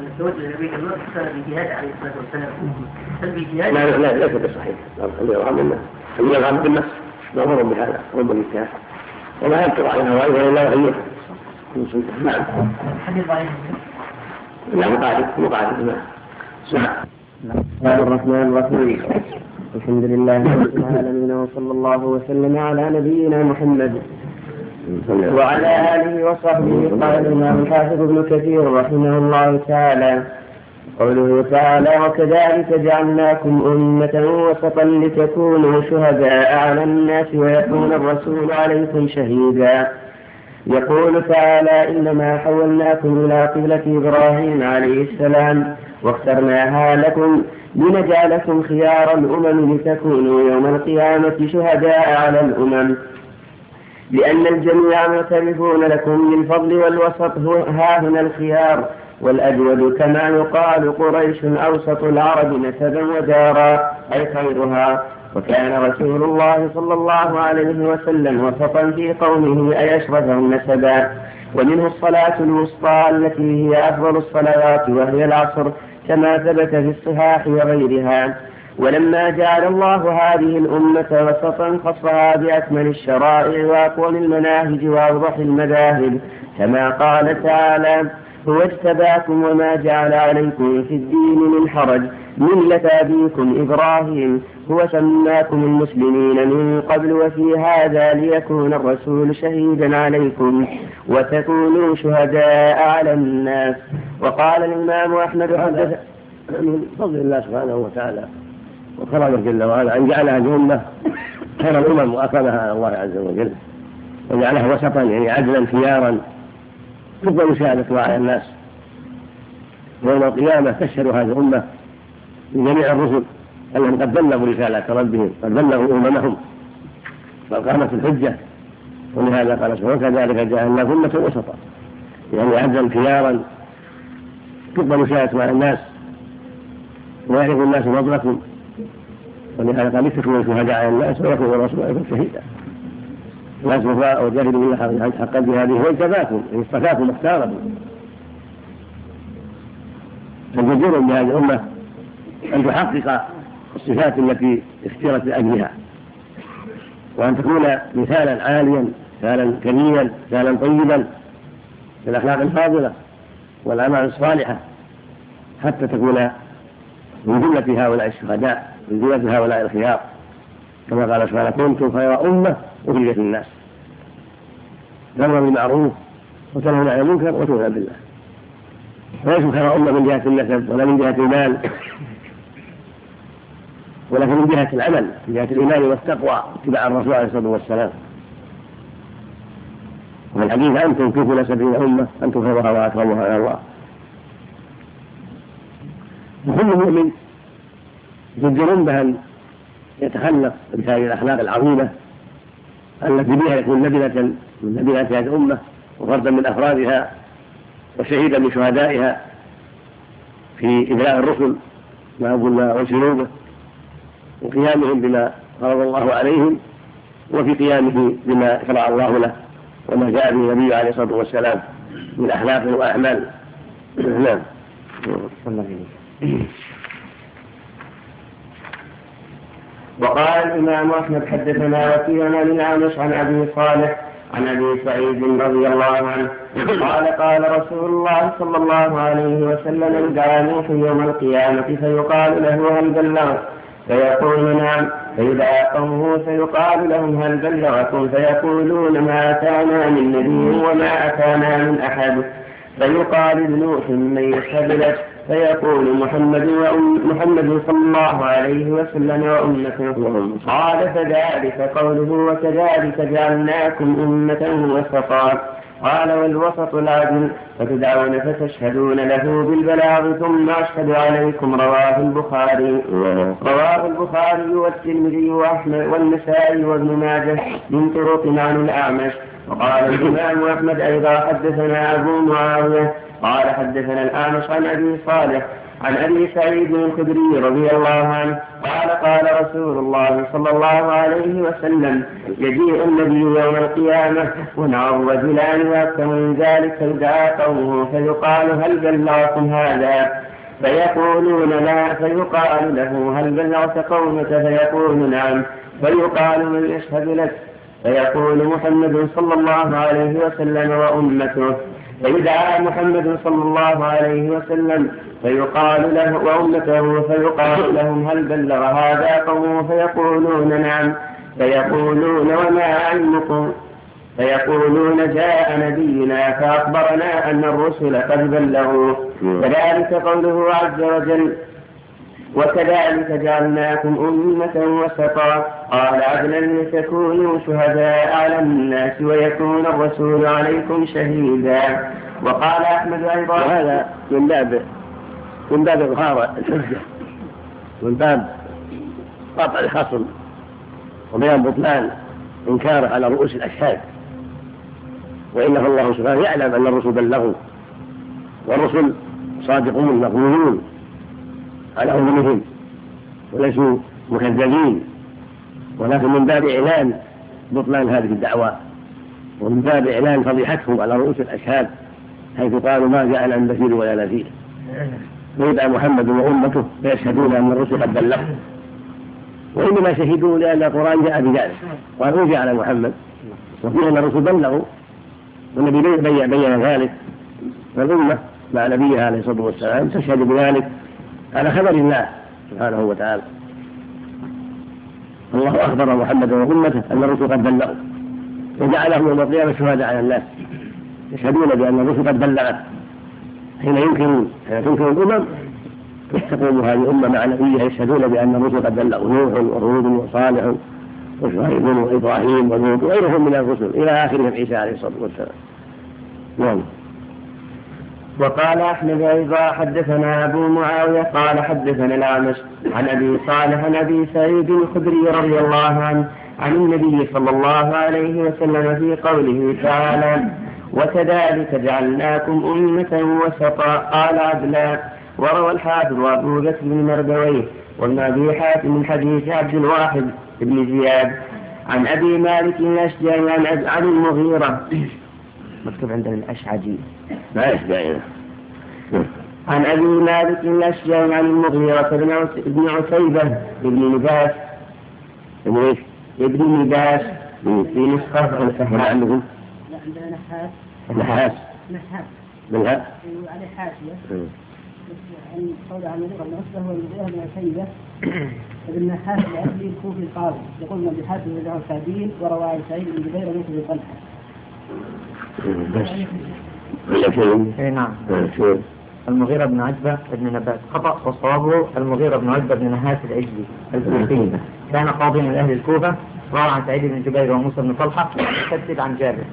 الزوج النبي الله كان بجهاد عليه الصلاة والسلام. هل بجهاد؟ لا لا ليس بصحيح. خليه يرغب منه. خليه يرغب بالنفس مأمور بهذا؟ رب النكاح وما ينطق عن هوائه الا وهي نعم مقاعد نعم بسم الرحمن الرحيم الحمد لله رب العالمين وصلى الله وسلم على نبينا محمد وعلى آله وصحبه قال الإمام الحافظ ابن كثير رحمه الله تعالى قوله تعالى وكذلك جعلناكم أمة وسطا لتكونوا شهداء على الناس ويكون الرسول عليكم شهيدا. يقول تعالى إنما حولناكم إلى قبلة إبراهيم عليه السلام واخترناها لكم لنجعلكم خيار الأمم لتكونوا يوم القيامة شهداء على الأمم. لأن الجميع معترفون لكم بالفضل والوسط ها هنا الخيار. والأجود كما يقال قريش أوسط العرب نسبا ودارا أي خيرها. وكان رسول الله صلى الله عليه وسلم وسطا في قومه أي أشرفهم نسبا ومنه الصلاة الوسطى التي هي أفضل الصلوات وهي العصر كما ثبت في الصحاح وغيرها. ولما جعل الله هذه الأمة وسطا خصها بأكمل الشرائع وأقوم المناهج وأوضح المذاهب كما قال تعالى هو اجتباكم وما جعل عليكم في الدين من حرج ملة أبيكم إبراهيم هو سماكم المسلمين من قبل وفي هذا ليكون الرسول شهيدا عليكم وتكونوا شهداء على الناس. وقال الإمام أحمد حدث من فضل الله سبحانه وتعالى وكرمه جل وعلا أن جعل هذه الأمة خير الأمم وأكرمها على الله عز وجل. وجعلها وسطا يعني عدلا خيارا. تقبل شهادتها على الناس. يوم القيامة تشهد هذه الأمة لجميع الرسل. انهم قد بلغوا رسالات ربهم قد بلغوا أممهم. بل قامت الحجة. ولهذا قال سبحانه وكذلك جعلنا أمة وسطا. يعني عدلا خيارا تقبل شهادتها على الناس. ويعرف الناس فضلكم ولهذا قال لتكونوا شهداء على الناس ويكون الرسول عليكم شهيدا. لا سوف وجاهدوا بالله حق جهاده واجتباكم إن اصطفاكم واختاركم. فالجدير بهذه الأمة أن تحقق الصفات التي اختيرت لأجلها. وأن تكون مثالا عاليا مثالا كريما مثالا طيبا في الأخلاق الفاضلة والأعمال الصالحة حتى تكون من جملة هؤلاء الشهداء من جملة هؤلاء الخيار كما قال سبحانه كنتم خير أمة أخرجت الناس تأمر بالمعروف وتنهون عن المنكر وتؤمن بالله. وليسوا خير أمة من جهة النسب ولا من جهة المال. ولكن من جهة العمل من جهة الإيمان والتقوى اتباع الرسول عليه الصلاة والسلام. وفي الحديث أنتم كيف سبعين أمة أنتم خيرها وأكرمها على الله. وكل مؤمن يجدرون بأن يتخلق بهذه الأخلاق العظيمة التي بها يكون لبنة من لبنة هذه الأمة وفردا من أفرادها وشهيدا من شهدائها في إبلاغ الرسل ما قلنا وشنوا به وقيامهم بما فرض الله عليهم وفي قيامه بما شرع الله له وما جاء به النبي عليه الصلاة والسلام من أخلاق وأعمال. نعم. وقال الإمام أحمد حدثنا وكيع عن الأعمش عن أبي صالح عن أبي سعيد رضي الله عنه. قال قال رسول الله صلى الله عليه وسلم يدعى يوم القيامة فيقال له هل بلغت فيقول نعم فيدعى قومه فيقال لهم هل بلغكم؟ فيقولون ما أتانا من نبي وما أتانا من أحد. فيقال لنوح من يشهد لك فيقول محمد محمد صلى الله عليه وسلم وأمته قال فذلك قوله وكذلك جعلناكم أمة وسطا. قال والوسط العدل فتدعون فتشهدون له بالبلاغ ثم أشهد عليكم رواه البخاري. رواه البخاري والترمذي وأحمد والنسائي وابن ماجه من طرق عن الأعمش. وقال الإمام أحمد أيضا حدثنا أبو معاوية قال حدثنا الأعمش عن أبي صالح عن أبي سعيد الخدري رضي الله عنه قال قال رسول الله صلى الله عليه وسلم يجيء النبي يوم القيامة ونعى الرجلان وأكثر من ذلك فيدعى قومه فيقال هل بلغكم هذا؟ فيقولون لا. فيقال له هل بلغت قومك؟ فيقول نعم. فيقال من يشهد لك؟ فيقول محمد صلى الله عليه وسلم وأمته فيدعى محمد صلى الله عليه وسلم فيقال له وأمته فيقال لهم هل بلغ هذا قومه فيقولون نعم. فيقولون وما علمكم؟ فيقولون جاء نبينا فأخبرنا أن الرسل قد بلغوا كذلك قوله عز وجل وكذلك جعلناكم أمة وسطا. قال عدلا لتكونوا شهداء على الناس ويكون الرسول عليكم شهيدا. وقال أحمد أيضا وهذا من باب من باب إظهار الحجة من باب قطع الخصم وبيان بطلان إنكاره على رؤوس الأشهاد وإنه الله سبحانه يعلم أن الرسل بلغوا والرسل صادقون مقبولون على أمورهم وليسوا مكذبين. ولكن من باب إعلان بطلان هذه الدعوة ومن باب إعلان فضيحتهم على رؤوس الأشهاد حيث قالوا ما جاءنا من بشير ولا نذير. ويدعى محمد وأمته فيشهدون أن الرسل قد بلغوا. وإنما شهدوا لأن القرآن جاء بذلك. وقال على محمد. وفيه أن الرسل بلغوا. والنبي بين بين ذلك. فالأمة مع نبيها عليه الصلاة والسلام تشهد بذلك. على خبر الله سبحانه وتعالى. الله أخبر محمدا وأمته أن الرسل قد بلغوا. وجعلهم يوم القيامة شهداء على الناس. يشهدون بأن الرسل قد بلغت. حين حين تنكر الأمم تقوم هذه الأمة مع نبيها يشهدون بأن الرسل قد بلغوا نوح وهود وصالح وشعيب وإبراهيم ولوط وغيرهم من الرسل إلى آخرهم عيسى عليه الصلاة والسلام. نعم. وقال أحمد أيضا حدثنا أبو معاوية قال حدثنا الأعمش عن أبي صالح عن أبي سعيد الخدري رضي الله عنه عن النبي صلى الله عليه وسلم في قوله تعالى وكذلك جعلناكم أمة وسطا قال عدلا وروى الحافظ أبو بكر بن مردويه وابن أبي حاتم من حديث عبد الواحد بن زياد عن أبي مالك الأشجعي عن عن المغيرة. مكتوب عندنا الأشعجي ما يشبع عن أبي مالك الأشجعي عن المغيرة بن عتيبة بن نباس. ابن نباس. في نسخة. ما عندكم؟ عندنا نحاس. نحاس. نحاس. بالها؟ وعليه حاشية عن قول عن بن عتبة هو المغيرة بن عتيبة ابن نحاس الأهلي الكوفي القاضي. يقول من بحاتم بن عسادين وروى عن سعيد بن جبير وموسى بن طلحة بس. ولا شيء؟ اي نعم؟ المغيرة بن عتبة بن نبات. خطأ وصوابه المغيرة بن عتبة بن نهاس العجلي الكوفي. كان قاضيا من أهل الكوفة. روى عن سعيد بن جبير وموسى بن طلحة. ومسدد عن جابر.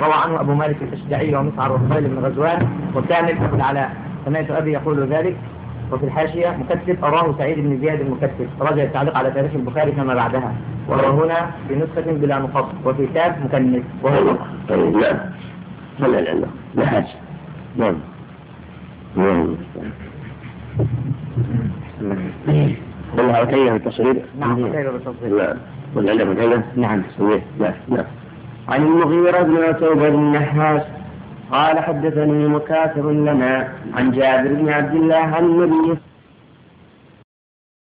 روى عنه أبو مالك الأشجعي ومسعر وفضيل بن غزوان وكامل أبو العلاء سمعت أبي يقول ذلك وفي الحاشية مكتب أراه سعيد بن زياد المكتب رجع التعليق على تاريخ البخاري كما بعدها وهو هنا بنسخة بلا نقط وفي كتاب مكنس وهو. طيب نعم. صلى اللي عنده نحاس نعم. نعم. والله عتيبة التصوير؟ نعم بالتصديق لا ولا عندك عتيبة؟ نعم. سويه لا لا عن المغيرة بن عتيبة بن النحاس قال حدثني مكاتب لنا عن جابر بن عبد الله عن النبي